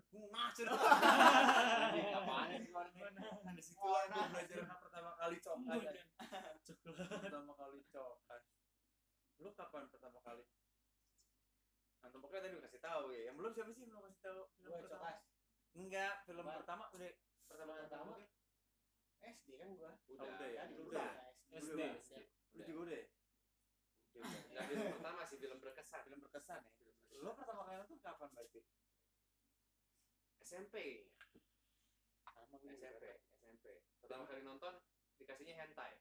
Anjing, apaan sih keluar nih? nah di situ lah gue belajar pertama kali cokas Coklat. pertama kali cokas lu kapan pertama kali nonton bokep tadi kasih tahu ya yang belum siapa sih belum kasih tahu film Gue pertama cokas. enggak film pertama udah pertama Pertama? SD kan gue. Udah. udah ya? Dulu Udah. lah, SD. Udah. SD. lu juga udah ya? Nggak film pertama sih film berkesan. film berkesan ya lo pertama kali nonton kapan berarti SMP. sama SMP. SMP. Pertama kali nonton dikasihnya hentai.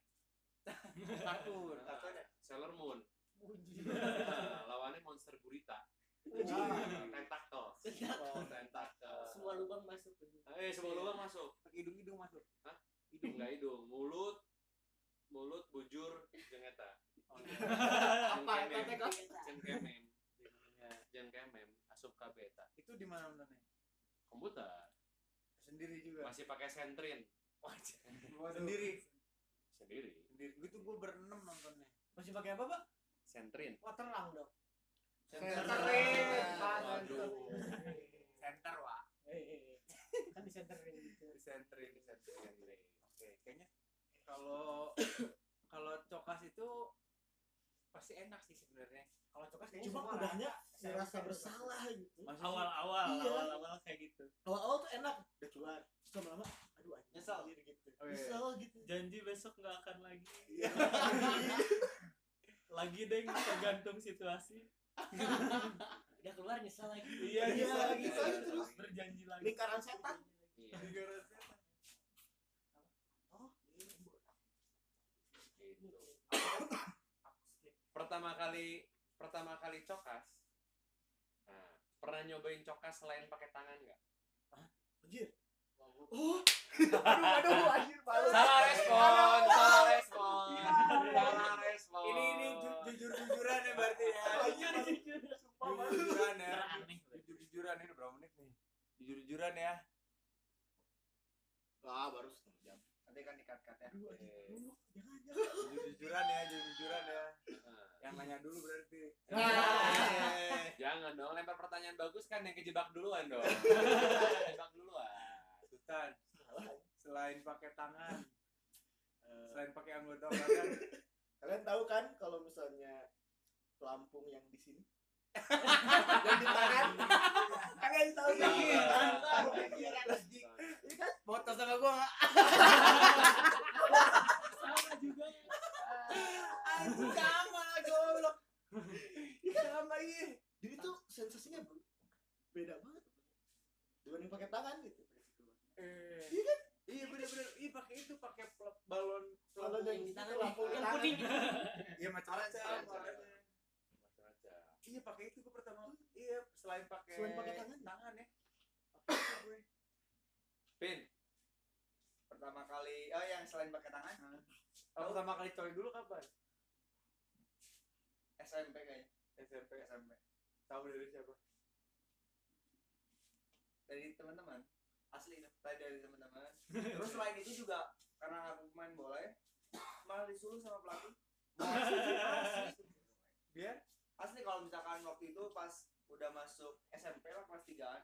kartun kartun Sailor Moon. Nah, lawannya Monster Gurita. Tentakel. Tentakel. Tentakel. Semua lubang masuk. Eh, semua lubang masuk. pakai hidung hidung masuk Hah? Hidung enggak hidung, mulut mulut bujur jeung eta. Apa? Jeung kemem. Apa? Jeung kemem. Asup ka beta. itu di mana nontonnya Komputer sendiri juga masih pakai sentrin. sendiri Sendiri. sendiri itu gue berenam nontonnya Masih pakai apa, Pak? Sentrin. Waterlang dong. Center. Waduh. center wa Eh, eh, eh. Kan di center ring gitu. di sentrin di sentrin oke kayaknya kalau kalau cokas itu pasti enak sih sebenarnya Kalau cokas kayaknya Cuma udahnya merasa rasa bersalah gitu. Awal-awal, Iya. awal-awal kayak gitu. Awal-awal tuh enak, udah keluar. Terus lama-lama, aduh anjir Nyesel. gitu. Oh, iya. Nyesel gitu. Janji besok nggak akan lagi. Iya. Lagi deh tergantung situasi. Udah keluar nyesel lagi. Iya, Iya, nyesel lagi. gitu aja terus. Berjanji lagi. Lingkaran setan. Iya. Gara-gara setan. Oh, Gitu. Pertama kali pertama kali cokas. Nah, pernah nyobain cokas selain pakai tangan nggak? anjir. Oh, aduh, aduh, anjir, malu. Salah respon, salah respon, salah respon. ini ini ju- jujur jujuran ya berarti ya Jujur, jujur. jujur jujuran ya Teraneh. jujur jujuran ini udah berapa menit nih jujur jujuran ya Ah, baru setengah jam. nanti kan dikat kat ya Aduh, anjir. Eh, Aduh, jangan, jangan. jujur jujuran ya jujur jujuran ya Nah, yang nanya dulu berarti. Eh, Jangan dong, lempar pertanyaan bagus kan yang kejebak duluan dong. kejebak duluan. Sultan selain pakai tangan eh, selain pakai anggota badan kalian tahu kan kalau misalnya pelampung yang di sini? Yang di tangan? Kalian tahu kan? Iya. Kan? Foto sama gua. Nggak? sama juga. Anjing sama goblok. Sama iya. jadi tuh sensasinya bro, beda banget dibanding pakai tangan gitu Eh, Iya kan? Iya bener-bener. Iya pakai itu pakai pel- balon Balon yang di tangan pelampung yang tangan. kuning Iya macam-macam. Macam-macam. warnanya. Iya pakai itu gue pertama. Iya selain pakai Selain pakai tangan. tangan ya. Pakai itu gue. Pin, pertama kali oh yang selain pakai tangan Coy dulu kapan? SMP kayaknya SMP. SMP Tahu dari siapa? dari teman-teman asli itu tadi dari teman-teman terus selain itu juga karena aku main bola ya malah disuruh sama pelatih asli Biar asli kalau misalkan waktu itu pas udah masuk SMP lah kelas 3 an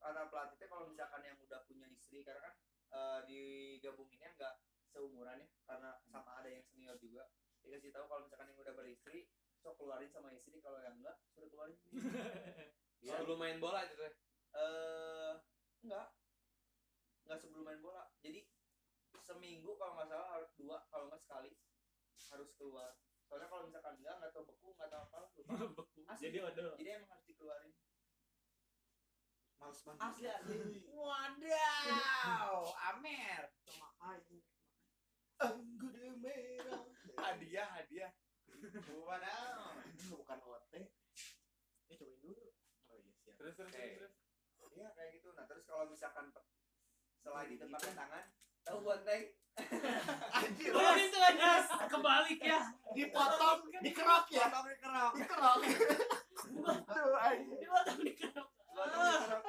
kata pelatihnya kalau misalkan yang udah punya istri karena kan eh, digabunginnya nggak seumuran ya karena sama ada yang senior juga. Dikasih tahu kalau misalkan yang udah beristri sok keluarin sama istri kalau yang enggak suruh keluarin. Sendiri dia sebelum main bola itu teh. eh enggak. Enggak sebelum main bola. Jadi seminggu kalau nggak salah harus dua kalau nggak sekali harus keluar. Soalnya kalau misalkan enggak nggak tahu beku nggak tahu apa lupa. Asli. jadi odol jadi emang harus dikeluarin. Males banget. Asli asli. Wadaw, Amer. sama aing anggur merah. Hadiah, hadiah. wadaw bukan OT eh cobain dulu. Oh iya siap. Terus terus Oke. terus. iya kayak gitu. Nah terus kalau misalkan selain itu pakai tangan tahu banteng anjir. Oh itu aja kebalik ya. Dipotong dikerok ya. Potong dikerok dikerok tuh anjing Dipotong dikerok. potong dikerok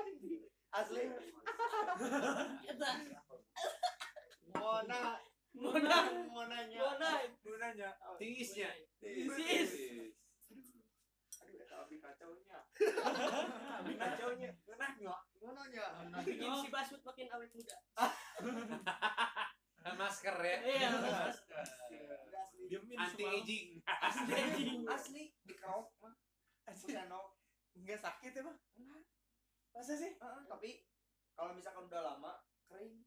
asli Eta. Mona Mona. Monanya Mona. Gunanya. Tingisnya. Tis. aduh kata api kacaunya Tapi kacaunya. Gunanya. Monanya Bikin si Basut makin awet muda. Masker ya. Iya. asli Diemin Anti aging. asli dikerok mah bukan nok Enggak sakit ya? Enggak. Masa sih? Tapi kalau misalkan udah lama kering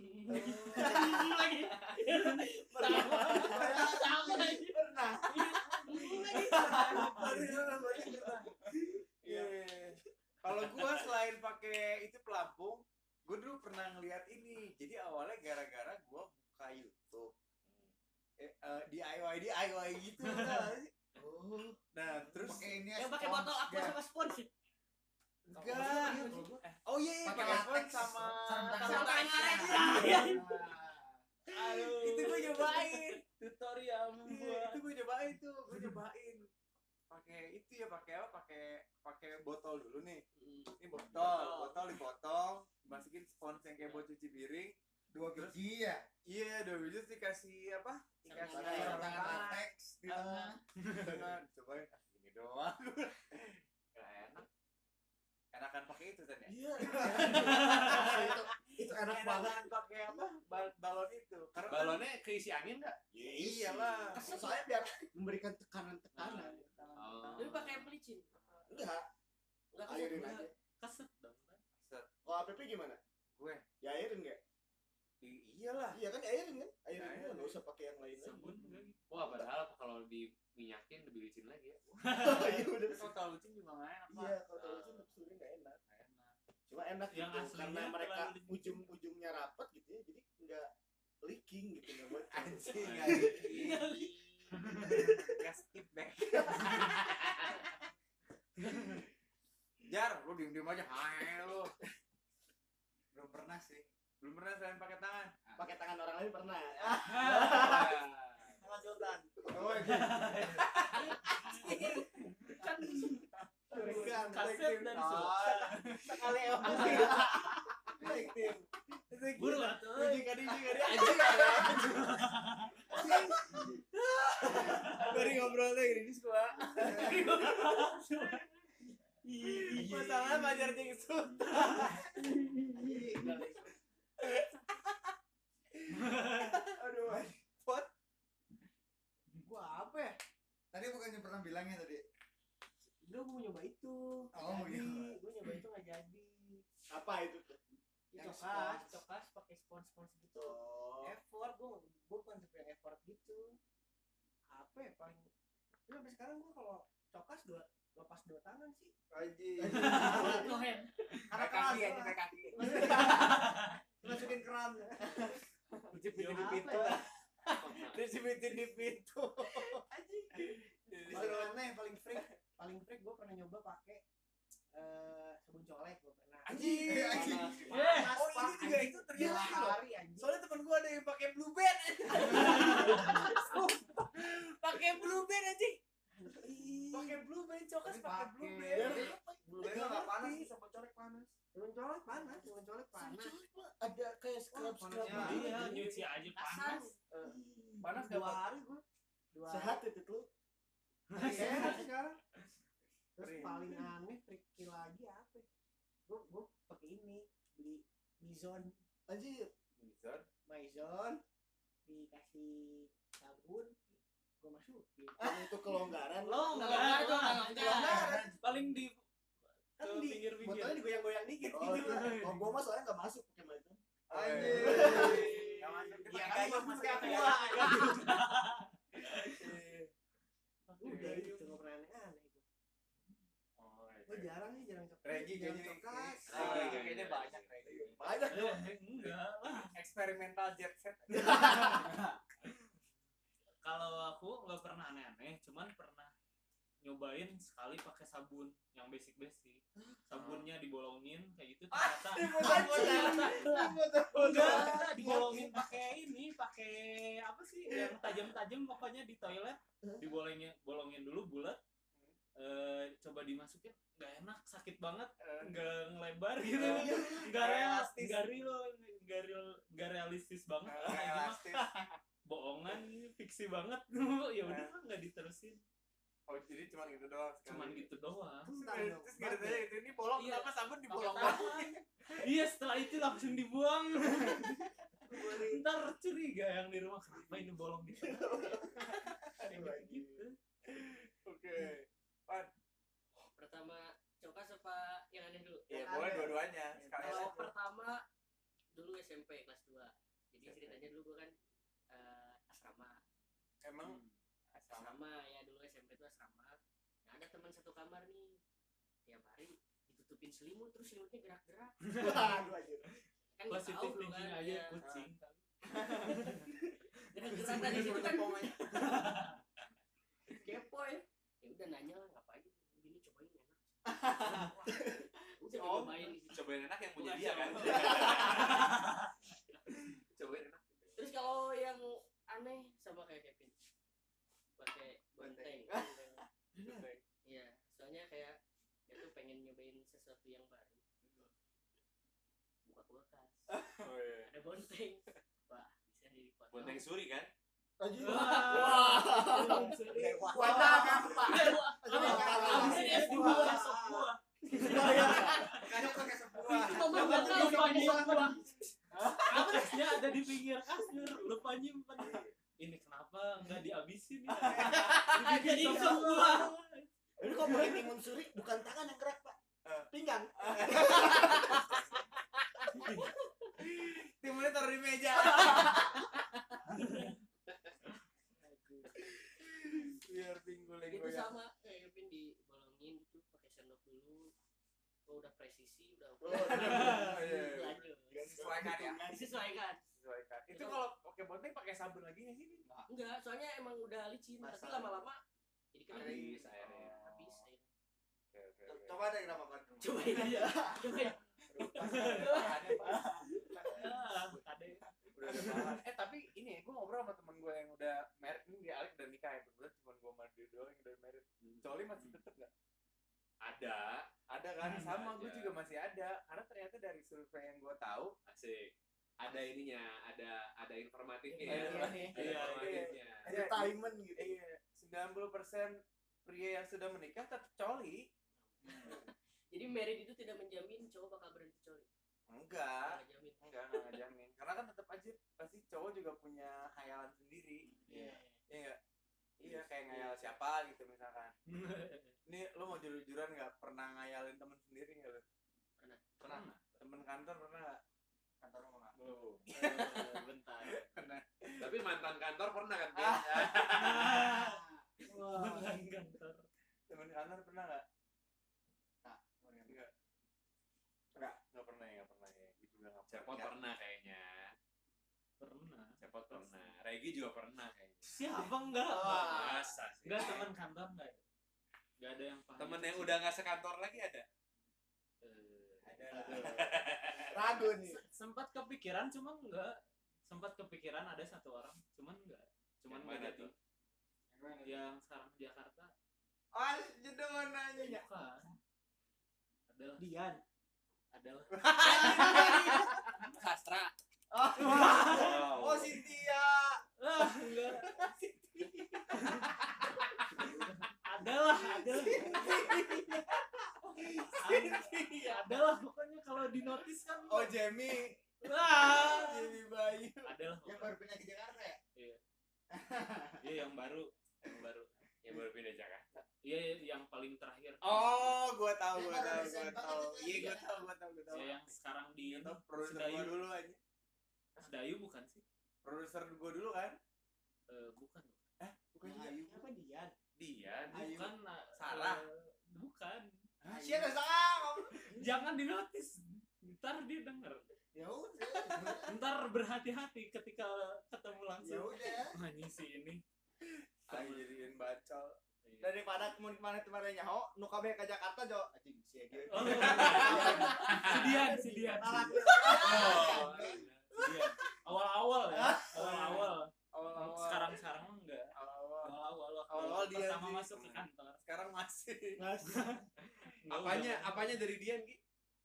Lagi. Sama lagi. pernah Iya. Kalau gua selain pakai itu pelampung, gua dulu pernah ngeliat ini. Jadi awalnya gara-gara gua buka YouTube. Eh, eh, DIY DIY gitu lah. oh Nah, terus pakai ini Yang pakai botol aqua sama spons. Enggak. Oh iya, iya Pakai latex. latex sama Sarung tangan. Iya. aduh Itu gua nyobain. tutorial Iya, itu gue nyobain tuh, gue nyobain. Pakai itu ya, pakai apa? Pakai pakai botol dulu nih. Ini botol, botol dipotong, masukin spons yang kayak buat cuci piring. dua biji ya Iya, dua biji dikasih apa? Dikasih tangan. sarung tangan latex di Ah. tengah Nah, cobain ah, gini doang. Enakan pakai itu kan ya? iya itu itu enak banget pakai apa? Bal- balon itu. Karena kan- Balonnya keisi angin nggak? ya iyalah. soalnya biar memberikan tekanan-tekanan Oh. Tapi pakai pelicin. enggak Enggak airin aja keset dong kalau APP gimana gue ya airin nggak i- iyalah. iya kan airin kan airin. nggak usah pakai yang lain lagi sabun lagi Wah, padahal kalau diminyakin lebih licin lagi ya. iya udah Kalau terlalu licin juga gak enak. Iya kalau terlalu licin teksturnya nggak enak Nggak enak. cuma enak Yang gitu karena mereka ujung-ujungnya rapat gitu ya jadi nggak leaking gitu nggak bocor Anjing, anjing. Gas skip back. Jar, lu diem diem aja, hai lu. belum pernah sih Belum pernah selain pakai tangan. pakai tangan orang lain pernah tangan sultan Oh, iya. Kan Curigaan, kaset dan sekali emang selektif. buru atuh Uji kadi, uji kadi, anjing ada. Dari ngobrol teh gini gua. Masalah pacar jeung sultan. Aduh. Tadi bukannya pernah bilangnya tadi Enggak, gue mau nyoba itu. Oh, mau jadi. nyoba. Gue nyoba itu nggak jadi. Apa itu tuh? Ya, Yang cokas, cokas pakai spons spons gitu. Oh. Effort, gue gue bukan tipe yang effort gitu. Apa ya paling? Ya, sampai sekarang gue kalau cokas dua lepas dua tangan sih. Aji. Kohen. Karena Pakai kaki keras, aja, pakai kaki. masukin keran. Cipitin di Apa pintu. Dicipitin di pintu. paling aneh paling freak paling freak gue pernah nyoba pakai eh sabun colek gue pernah Anjing. Anjing. Panas, Oh, ini juga anjing. itu ternyata loh. hari anjing Soalnya temen gua ada yang pakai blue band. Pakai blue band anjing. Pakai blue band, cokas pakai blue Iya, band. Belum nggak panas sih, sabun colek panas. sabun colek panas sabun colek panas Ada kayak scrub- scrub gitu. Iya, nyuci aja panas. Panas dua gak hari gue dua sehat itu lu. hari sehat sekarang terus paling aneh freaky lagi apa gue gue pakai ini beli Mizon Anjir. Bizar. Maison dikasih sabun gue masukin kelonggaran. Enggak, enggak, enggak, enggak. enggak. Paling di kan di pinggir-pinggir. botolnya digoyang-goyang dikit Oh, gitu iya. oh, gua mah soalnya nggak masuk pakai Maison. Masuk Iya kan kayu, mas pakai kayak kayu. gua udah itu nggak pernah aneh-aneh itu Oh, iya. gue jarang nih jarang cokas Regi kayaknya cokas Ah, Regi iya, kayaknya iya, banyak, iya. Regi. Banyak Eh, enggak lah. Eksperimental jet set. Kalau aku nggak pernah aneh-aneh, cuman pernah nyobain sekali pakai sabun yang basic-basic. Sabunnya dibolongin kayak gitu ternyata enggak dibolongin pakai ini, pakai apa sih yang tajam-tajam pokoknya di toilet. Dibolongin bolongin dulu bulat. Eh, coba dimasukin nggak enak sakit banget nggak ngelebar gitu. Nggak real Realistis. nggak real nggak real nggak realistis banget. Ah, bohongan fiksi banget. Ya udah nggak diterusin Oh, jadi cuma gitu doang sekali. cuman gitu doang Terus terus Bang. ditanya itu ini bolong Iya. kenapa sabun dibolong iya setelah itu langsung dibuang ntar curiga yang di rumah kenapa ini bolong Kayak gitu Oke. Pan. Pertama cokas apa yang aneh dulu? Iya, Yang boleh ada. dua-duanya. Kalau pertama dulu SMP kelas 2. Jadi SMP. ceritanya dulu gua kan eh, asrama. Emang asrama. Asrama ya dulu SMP itu asrama. Nah, ada teman satu kamar nih. Tiap hari ditutupin selimut terus selimutnya gerak-gerak. Aduh anjir. Kan positif tahu kan. aja ya. kucing Gerak-gerak tadi situ kan kepo ya. Ya udah nanya lah ngapain gini cobain enak. Udah Oh, cobain cobain enak yang punya dia kan cobain enak Terus kalau yang aneh sama kayak Kevin. Pakai bonteng. Iya, soalnya kayak dia tuh pengen nyobain sesuatu yang baru. Buka kulkas. Oh iya. Ada bonteng. Wah, bisa dipotong. bonteng suri kan Anjir. Wah. Pakai sop buah. Atasnya ada di pinggir kasur, lupa nyimpen. Ini kenapa nggak dihabisin ya? Jadi buah. Ini kok pakai timun suri bukan tangan yang gerak, Pak. Pinggang. Timunnya taruh di meja. Biar pinggulnya Gitu goyang. sama kayak Kevin dibolongin gitu pakai sendok dulu. Oh, udah presisi, udah Oh, iya. lanjut. Disesuaikan ya. Disesuaikan. Disesuaikan. Itu kalau pakai bonteng pakai sabun lagi nggak sih? Enggak, soalnya emang udah licin, tapi Masalah. lama-lama jadi kering. Habis airnya. Habis airnya. Oke, oke, oke. Coba deh kenapa kan? Ah, kade. Udah ada bahan. Eh tapi ini ya, gue ngobrol sama temen gue yang udah married ini dia Alex udah nikah ya bener cuma gue sama dia doang yang udah married. Coli masih tetep gak? ada Ada kan? Ada sama gue aja. juga masih ada. Karena ternyata dari survei yang gue tahu asik ada ininya ada ada informatifnya Iya, ya iya, ada iya. informatifnya Entertainment gitu. Iya, 90% pria yang sudah menikah tetap coli. Jadi married itu tidak menjamin cowok bakal berhenti coli. Enggak, Nggak jamin. enggak, enggak ngejamin. Karena kan tetap aja pasti cowok juga punya hayalan sendiri. Iya. Iya enggak? Iya iya kayak ngayal siapa gitu misalkan ini lu mau jujur-jujuran nggak pernah ngayalin temen sendiri nggak lu Pernah. pernah temen kantor pernah nggak kantor lu nggak Oh, bentar. pernah Tapi mantan kantor pernah kan? Pi? Mantan kantor. temen kantor pernah nggak Nggak. nggak nggak nggak pernah ya nggak pernah ya Cepot pernah kayaknya. Pernah. Cepot pernah. Regi juga pernah kayaknya. Siapa enggak? Masa sih? Enggak teman kantor enggak ya? Enggak ada yang paham. Temen yang udah nggak sekantor lagi ada? Ragu nih. Sempat kepikiran cuma enggak sempat kepikiran ada satu orang cuman enggak cuman Yang enggak mana jadi. tuh? yang sekarang di Jakarta. Ah jodoh nanya ya bukan. Adalah. Dian. Adalah. Sastra. Wow. oh Cynthia ah enggak. Adalah adalah adalah pokoknya kalau di notis kan oh Jamie. Ah Jamie Bayu. Adalah yang baru pindah ke Jakarta ya? Iya. Iya yang baru yang baru. Yang baru pindah Jakarta. iya yang paling terakhir. Oh gua tahu gua baru tahu desain gua banget tahu. iya ya. gua tahu gua tahu gua tahu. Ya yang sekarang di Sedayu. dulu aja. Sedayu bukan sih? Produser gua dulu kan? Eh, bukan. Bukan Yang juga Ayu. Apa Dian Dia. bukan eh, Sarah. bukan. Hah, siapa sama jangan di notis ntar dia denger. Ya udah. Ntar berhati-hati ketika ketemu ya langsung udah. Wah, ini si ini. Ah jadiin bacol. Iya. daripada kemun ke mana kemarin nyaho nu kabeh ke Jakarta jo. Anjing gitu Oh, si Dian, si Dian. Ah, Oh. Awal-awal ya, awal-awal. awal-awal. Sekarang sekarang enggak. awal-awal. Awal-awal Awal-awal Dian pertama sih. masuk ke kantor. sekarang masih. Nggak, Apanya? udah. Apanya dari Dian Ki?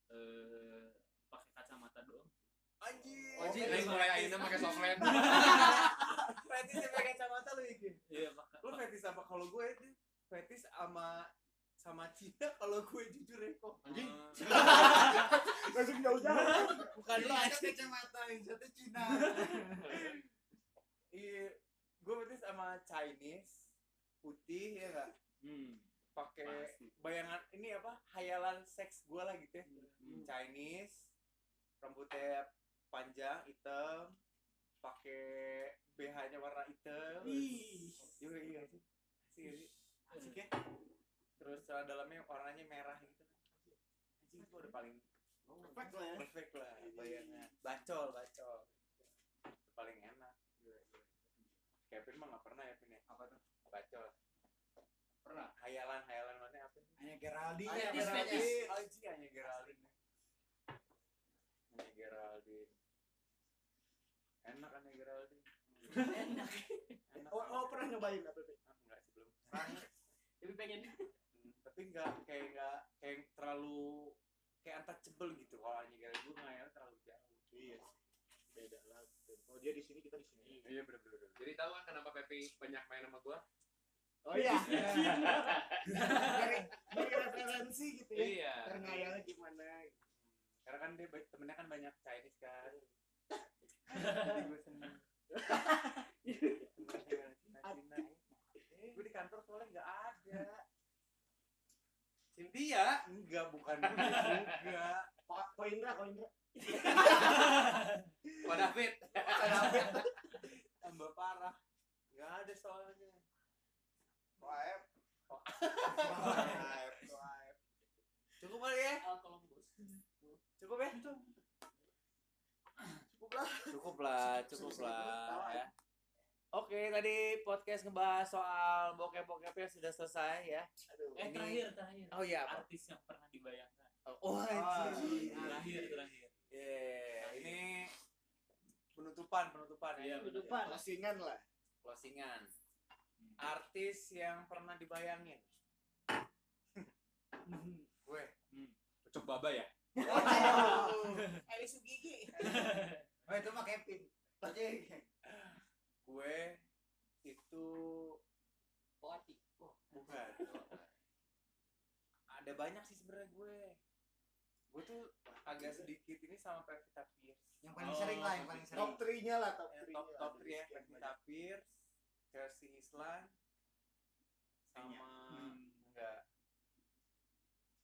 Eh, pakai kacamata doang. anjing Oh, Ji, Aing mulai Aina pakai softlens. fetis pakai kacamata lu iki Iya, pakai. lu fetis apa kalau gue itu fetis sama sama Cina kalau gue jujur ya kok Anjing. langsung jauh-jauh bukan Ini lu ada kacamata yang satu Cina iya gue fetis sama Chinese putih ya enggak Hmm. Pakai bayangan ini apa hayalan seks gue lah gitu ya. Hmm. Chinese rambutnya panjang hitam pakai BH-nya warna hitam. Ih. iya iya sih asik gak sih asik ya. Terus celana dalamnya warnanya merah gitu. Anjing itu udah paling perfect lah ya. Perfect lah bayangan bacol bacol. Paling enak. Gila. Kevin mah gak pernah ya Vin ya? Apa tuh? Bacol Pernah. hayalan hayalan mana apa hanya Geraldine Hanya Geraldine. fetis. Anjing, hanya Geraldine. Hanya Geraldine. Enak hanya Geraldine. Enak. Enak. oh, oh pernah nyobain apa? Ah, enggak sih belum. Tapi pengen. Hmm, tapi enggak kayak enggak kayak terlalu kayak untouchable gitu kalau hanya Geraldine gue ngayal terlalu jauh. iya beda lah oh dia di sini kita di sini Iya bener. bener. Jadi tahu kan kenapa Pepi banyak main sama gua? Oh iya dari dari referensi gitu ya Iya. terngayalnya gimana Karena kan dia temennya kan banyak Chinese kan. Jadi gue seneng. Cina-Cina. Gue di kantor soalnya nggak ada. Cynthia. Enggak, bukan juga. Ko Ko Indra Ko Indra Pak David. Tambah parah. Nggak ada soalnya. Waep. Waep, waep. Cukup kali ya? Al Columbus. Cukup ya? Cukup lah. Cukup lah, cukup lah ya. Oke, tadi podcast ngebahas soal bokep-bokepnya sudah selesai ya. Eh, Ini- terakhir, terakhir. Oh iya, apa? Artis yang pernah dibayangkan. Oh, anjing. Terakhir, terakhir. Yeah, ini penutupan, penutupan ya. Iya, Penutupan. closingan lah Closingan. Artis yang pernah dibayangin. Gue. Ucok Baba ya? Eli Sugigi. oh itu mah Kevin. Gue itu Poati. oh, bukan. Ada banyak sih sebenarnya gue. Gue tuh agak sedikit ini sama Pevita Pierce. yang paling Oh, sering lah yang paling top sering 3 nya lah top Ya, 3 top top 3 ya Pevita Pierce, Chelsea Islan, sama enggak.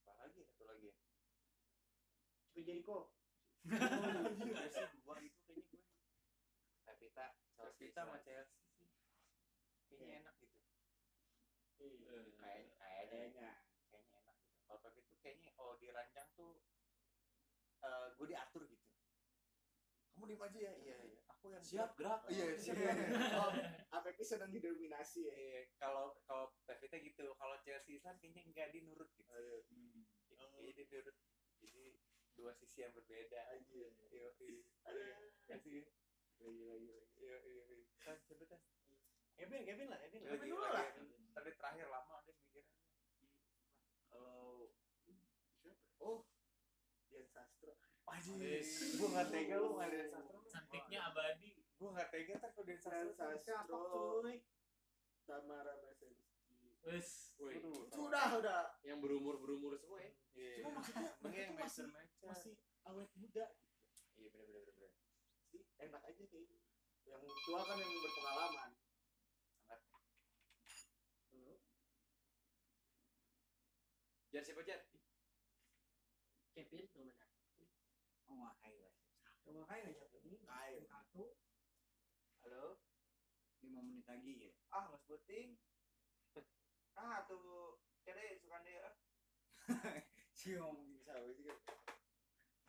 Apa lagi satu lagi ya? Ciko Jericho. Enggak sih gua itu kayaknya gue. Pevita Chelsea kita sama. Chelsea sih. Kayaknya enak gitu. Eh, kayak kayaknya kayaknya. enak gitu. Kalau Pep itu kayaknya kalau diranjang tuh eh gue diatur gitu. Kamu diem aja ya. Iya iya aku yang siap gerak. Iya siap. oh APP sedang didominasi ya. Iya, kalau kalau Pevita gitu. Kalau Chelsea Islan kayaknya enggak dia nurut gitu Kayaknya dia nurut. Jadi dua sisi yang berbeda. Iya iya kasih lagi lagi lagi. Iya iya iya kan coba tas Kevin, Kevin lah, Kevin. lagi Kevin dulu lah. tadi terakhir lama dia mikirnya. Kalau siapa? Oh Dian Sastro Anjir, Wes. gua nggak tega lu nggak ada sastra. Cantiknya abadi. Gua nggak tega ntar kalau dia Dian sastra. Sastro Tamara Basenski wes. Sudah udah yang berumur berumur semua ya. Iya. Cuma maksudnya mereka yang tuh masih masih awet muda. Iya benar benar benar. sih enak aja kayak gitu. yang tua kan yang berpengalaman. Jar siapa Jar? Kevin tuh benar Oh, makanya lah. Coba kayak ngajak ini. Kain. Satu. Halo. Lima menit lagi ya. ah mas puting ah tuh kere suka dia Cium bisa sih kan.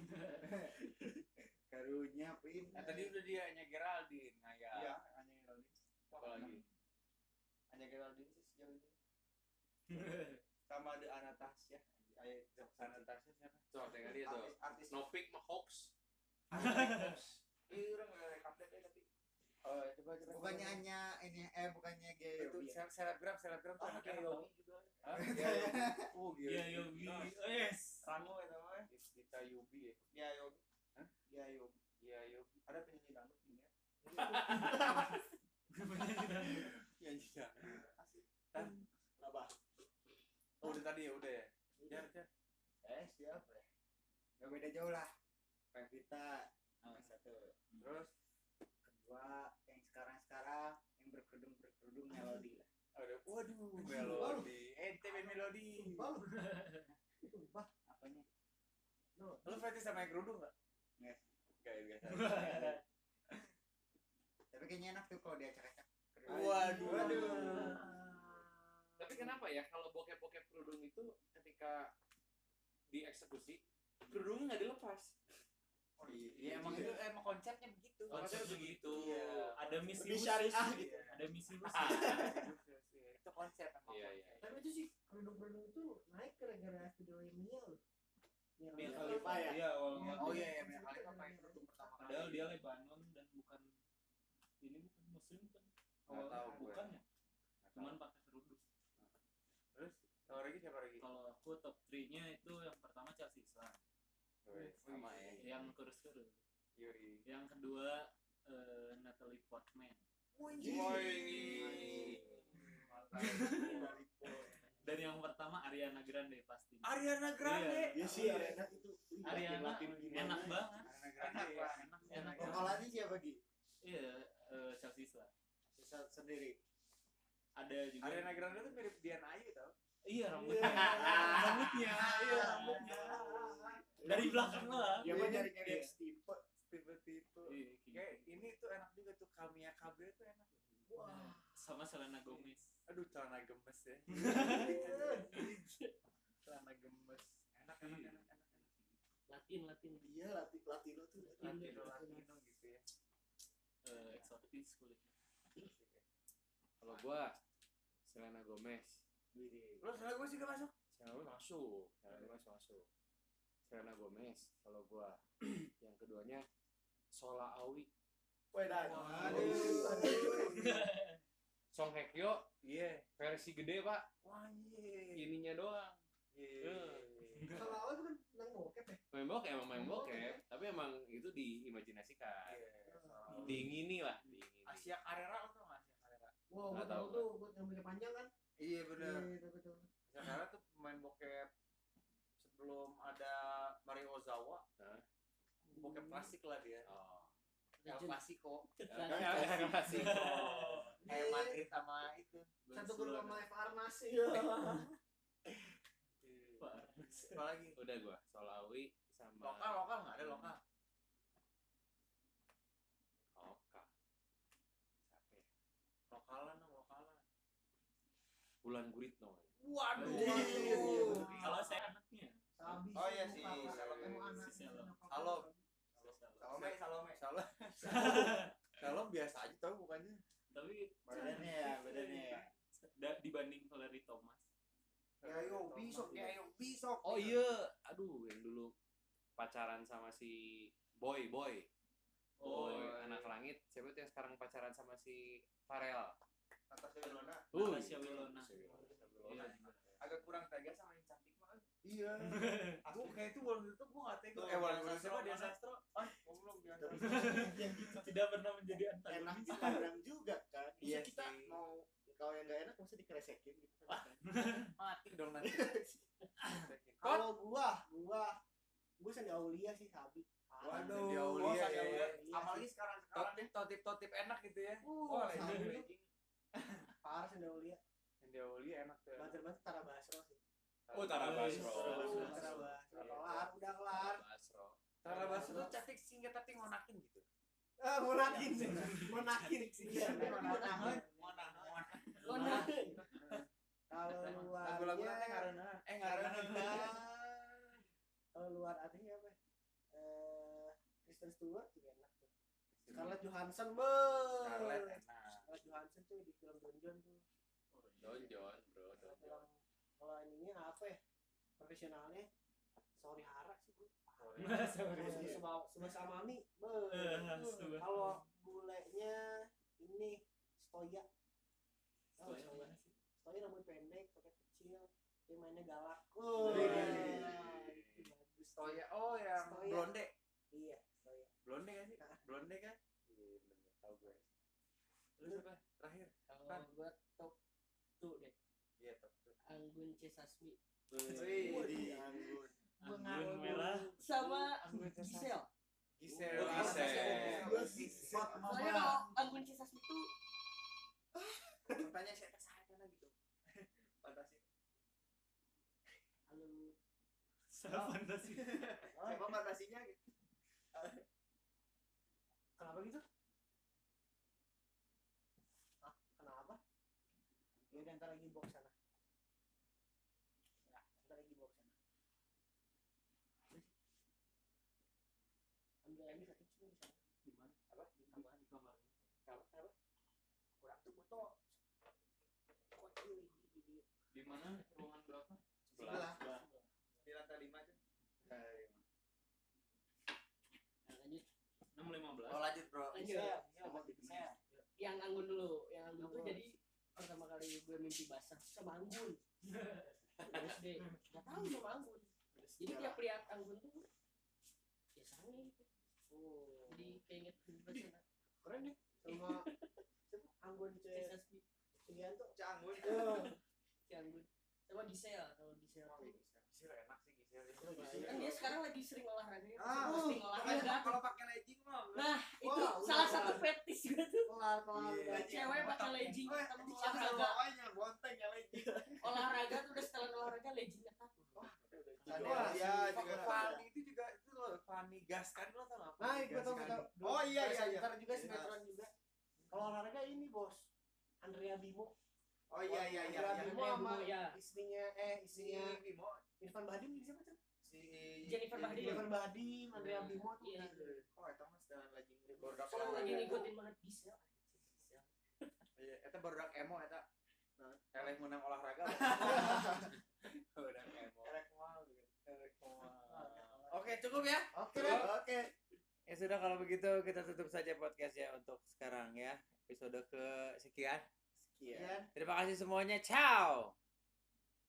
Karunya pin. Nah, tadi udah dia hanya Geraldine, Ngaya. iya hanya Geraldine Apa lagi? hanya Geraldine sih sejauh ini sama ada Anastasia ayo Anastasia siapa? Tuh, tengah dia tuh. artis artis Snowpeak mah hoax. Iya orang nggak ada update ya tapi oh coba coba Bukannya hanya ini eh bukannya gay. Itu ya? sel- selebgram, selebgram tuh oh kayak Yogi. Juga? Iya, Oh, iya Yogi yes Rango itu mah Kita Yogi ya. ya Yogi ya Yogi Iya, Yogi. ada penyanyi dangdut nih ya Iya, iya. asik Tan. apa Oh, udah tadi ya, udah ya. Jar, jar. eh siapa ya Gak beda jauh lah. Pevita nomor satu. Terus Kedua yang sekarang-sekarang yang berkerudung berkerudung melodi lah. ada waduh, melodi. NTB melodi. Sumpah. Apanya? Lu fetish sama yang kerudung enggak? Nggak. Enggak, biasa. Tapi kayaknya enak tuh kalau diacak-acak. Waduh. Waduh. Tapi kenapa ya kalau bokep-bokep kerudung itu ketika dieksekusi kerudungnya nggak dilepas? Oh iya, iya, emang itu emang konsepnya begitu. Konsepnya begitu. Iya. ada misi Lebih syariah gitu. ada misi khusus Itu konsep emang. Iya, konsep. iya. Tapi itu sih kerudung-kerudung itu naik gara-gara loh. Mia Mia Khalifa ya? iya Oh iya, iya, Mia Khalifa pakai kerudung pertama kali. padahal dia Lebanon dan bukan ini bukan muslim kan Nggak tahu bukan ya cuman pakai kerudung Terus siapa lagi siapa lagi? kalau aku top 3 nya itu yang pertama Chelsea Sama ya. yang kurus-kurus Yuri. yang kedua eh, Natalie Portman Woi. dan yang pertama Ariana Grande pasti Ariana Grande. ya sih enak itu Ariana enak ya? banget Ariana Grande ya. enak enak banget. Vokalannya siapa Gi? iya eh, Chelsea sendiri. ada juga Ariana Grande tuh mirip Dian Ayu tau? iya rambutnya rambutnya iya rambutnya dari belakang lah dia mah Iya. nyari-nyari yang tipe Tipe-tipe. Iya, Kayak ini tuh enak juga tuh Kamia Kabel tuh enak. Wah. sama Selena Gomez Aduh celana gemes ya. celana gemes. Enak enak Iya. enak enak. Latin Latin iya lati latino tuh Latino Latino gitu ya. eh, eksotis kulitnya Kalau gua Selena Gomez. Lo salah gue juga masuk. Selena Gomez masuk. Selena Gomez masuk. Selena Gomez. Kalau gua yang keduanya Sola Awi. Wedan. Song Hye Kyo Iya. versi gede pak. Wah iya. Ininya doang. Iya. Kalau awal itu kan tentang bokep ya. Main bokep emang main bokep, tapi emang itu diimajinasikan. Diingini lah, diingini. Asia Carrera lo tau gak Asia Carrera? Wow, Nggak gue tahu tuh buat rambutnya panjang kan. Iya bener. Iya. Asia Carrera tuh pemain bokep sebelum ada Mario Ozawa. Hah? Bokep klasik lah dia. Oh. El. Clasico. El Clasico. Kayak Madrid sama itu. Satu grup sama F Arnas. Mas. Iya. Apalagi Udah gua Solawi sama lokal lokal nggak ada lokal. Oka. Siapa ya? Lokalan dong lokalan. Bulan Guritno. Waduh. Iya. Kalau saya Oh iya Muka. Salome. Si Salome. Salome. Salome, Salome. Salah biasa aja tau bukannya. Tapi Badannya ya, badannya ya. dibanding Larry Thomas. Ya yo bisok, ya yo bisok. Oh iya, aduh yang dulu pacaran sama si Boy Boy. Oh, Boy, iya. anak langit. Siapa tuh yang sekarang pacaran sama si Farel? Natasha Wilona. Natasha Wilona. Iya. Agak kurang tega sama mah. Iya. Aku kayak itu waktu itu gua nggak tega. Eh Dian itu siapa dia sastro? Ah, goblok dia. Yang tidak pernah menjadi enak antagonis. dipandang juga kan bisa Iya kita sih. mau kalau yang gak enak masa dikeresekin gitu kan Mati dong nanti. Kalau gua, gua gua Sandi Aulia sih Sabi. Waduh. Oh, Sandi ya, Aulia. ya. Iya Apalagi sekarang sekarang Totip totip totip enak gitu ya. Uh, Wah, legend, legend. parah Sandi Aulia. Sandi Aulia enak tuh. Banter-banter Tara Basro sih. Oh, Tara Basro. Tara Basro. Kelar, udah kelar. Basro. Tara Basro tuh cantik singkat tapi ngonakin gitu. Ah, mau nakin sih. Mau nakin sih. Iya, Mau mau nahan, nakin. mau nahan. Oh, nah. Kalau Lagu-lagu nanti karena eh karena kalau luar artinya apa? Eh, Kristen Stewart juga enak tuh. Scarlett Johansson, be. Scarlett enak. Scarlett Johansson tuh di film Don John tuh. Don John, bro, Don John. Kalau ininya apa ya? Profesionalnya sorry Hara sih gue. Sorry. Sama sama Subhanallah. Kalau bulenya ini Stoya. Stoya Stoya? rambut pendek, pakai kecil, dia mainnya galak. Wih. Wah, itu bagus. Stoya, oh yang Stoya. blonde. Iya, Stoya. Blonde kan sih? Blonde kan? Iya, bener tahu gue. Terus apa? Terakhir. Kalau gua top tuh deh. Anggun C Sasmi Wih, di anggun Anggun merah. sama Anggun C. Gisel. Gisel. Oh, Gisel. Soalnya kalau Anggun C Sasmi tuh Tanya saya saya kan gitu. Fantasi. halo Sangat fantasi. Siapa fantasinya? Kenapa gitu? Hah? Kenapa? Ya udah ntar lagi box sana. Nah, ntar lagi box sana. Ambil lagi satu sini di sana. Di mana? Apa? Di kamar. Di kamar. Kamar apa? Butuh. Kok ini di di Di mana? Ruangan berapa? Sebelah. Di lantai lima aja. nah, lanjut 615. Oh lanjut bro. lanjut Saya, saya. yang Anggun dulu yang Anggun tuh jadi pertama kali gue mimpi basah sama Anggun SD nggak tahu sama Anggun jadi tiap lihat Anggun tuh ya sange gitu Oh. jadi keinget mimpi basah keren nih sama siapa? Anggun C. C Sasmi Sugianto. Canggun. si Anggun sama Gisel kalau Gisel tuh Gisel enak sih Gisel. kan dia sekarang lagi sering olahraga ya. Ah, posting olahraga Kalau pakai legging mah. nah itu Wah, salah udah. satu fetish gue tuh Kelar, kelar. Iya. cewek pakai legging Weh, ketemu olahraga bawahnya bonteng ya legging. olahraga tuh udah setelan olahraga leggingnya kan Wah, iya juga. Fanny itu juga itu loh Fanny gas kan lo tau nggak? Nah, betul. kan? Oh, iya, iya, iya. Ntar juga Iya. sinetron juga. Kalau olahraga ini bos, Andrea Bimo. Oh iya iya iya. Andrea iya. Bimo sama ya. istrinya eh Si istrinya Bimo, Irfan Bahdim jadi siapa tuh? si Jennifer Bahdim. Irfan Bahdim, Andrea Bimo tuh. Iya. Oh, itu mas dengan legging baru dak Sekarang lagi ngikutin banget Gisel. Iya, itu baru dak emo eta. Nah, eleh menang olahraga. Udah emo. Eleh gitu. Elek moal. Oke, cukup ya. Oke. Oke. Ya sudah kalau begitu kita tutup saja podcast ya untuk sekarang ya. Episode ke sekian. Sekian. Terima kasih semuanya. Ciao.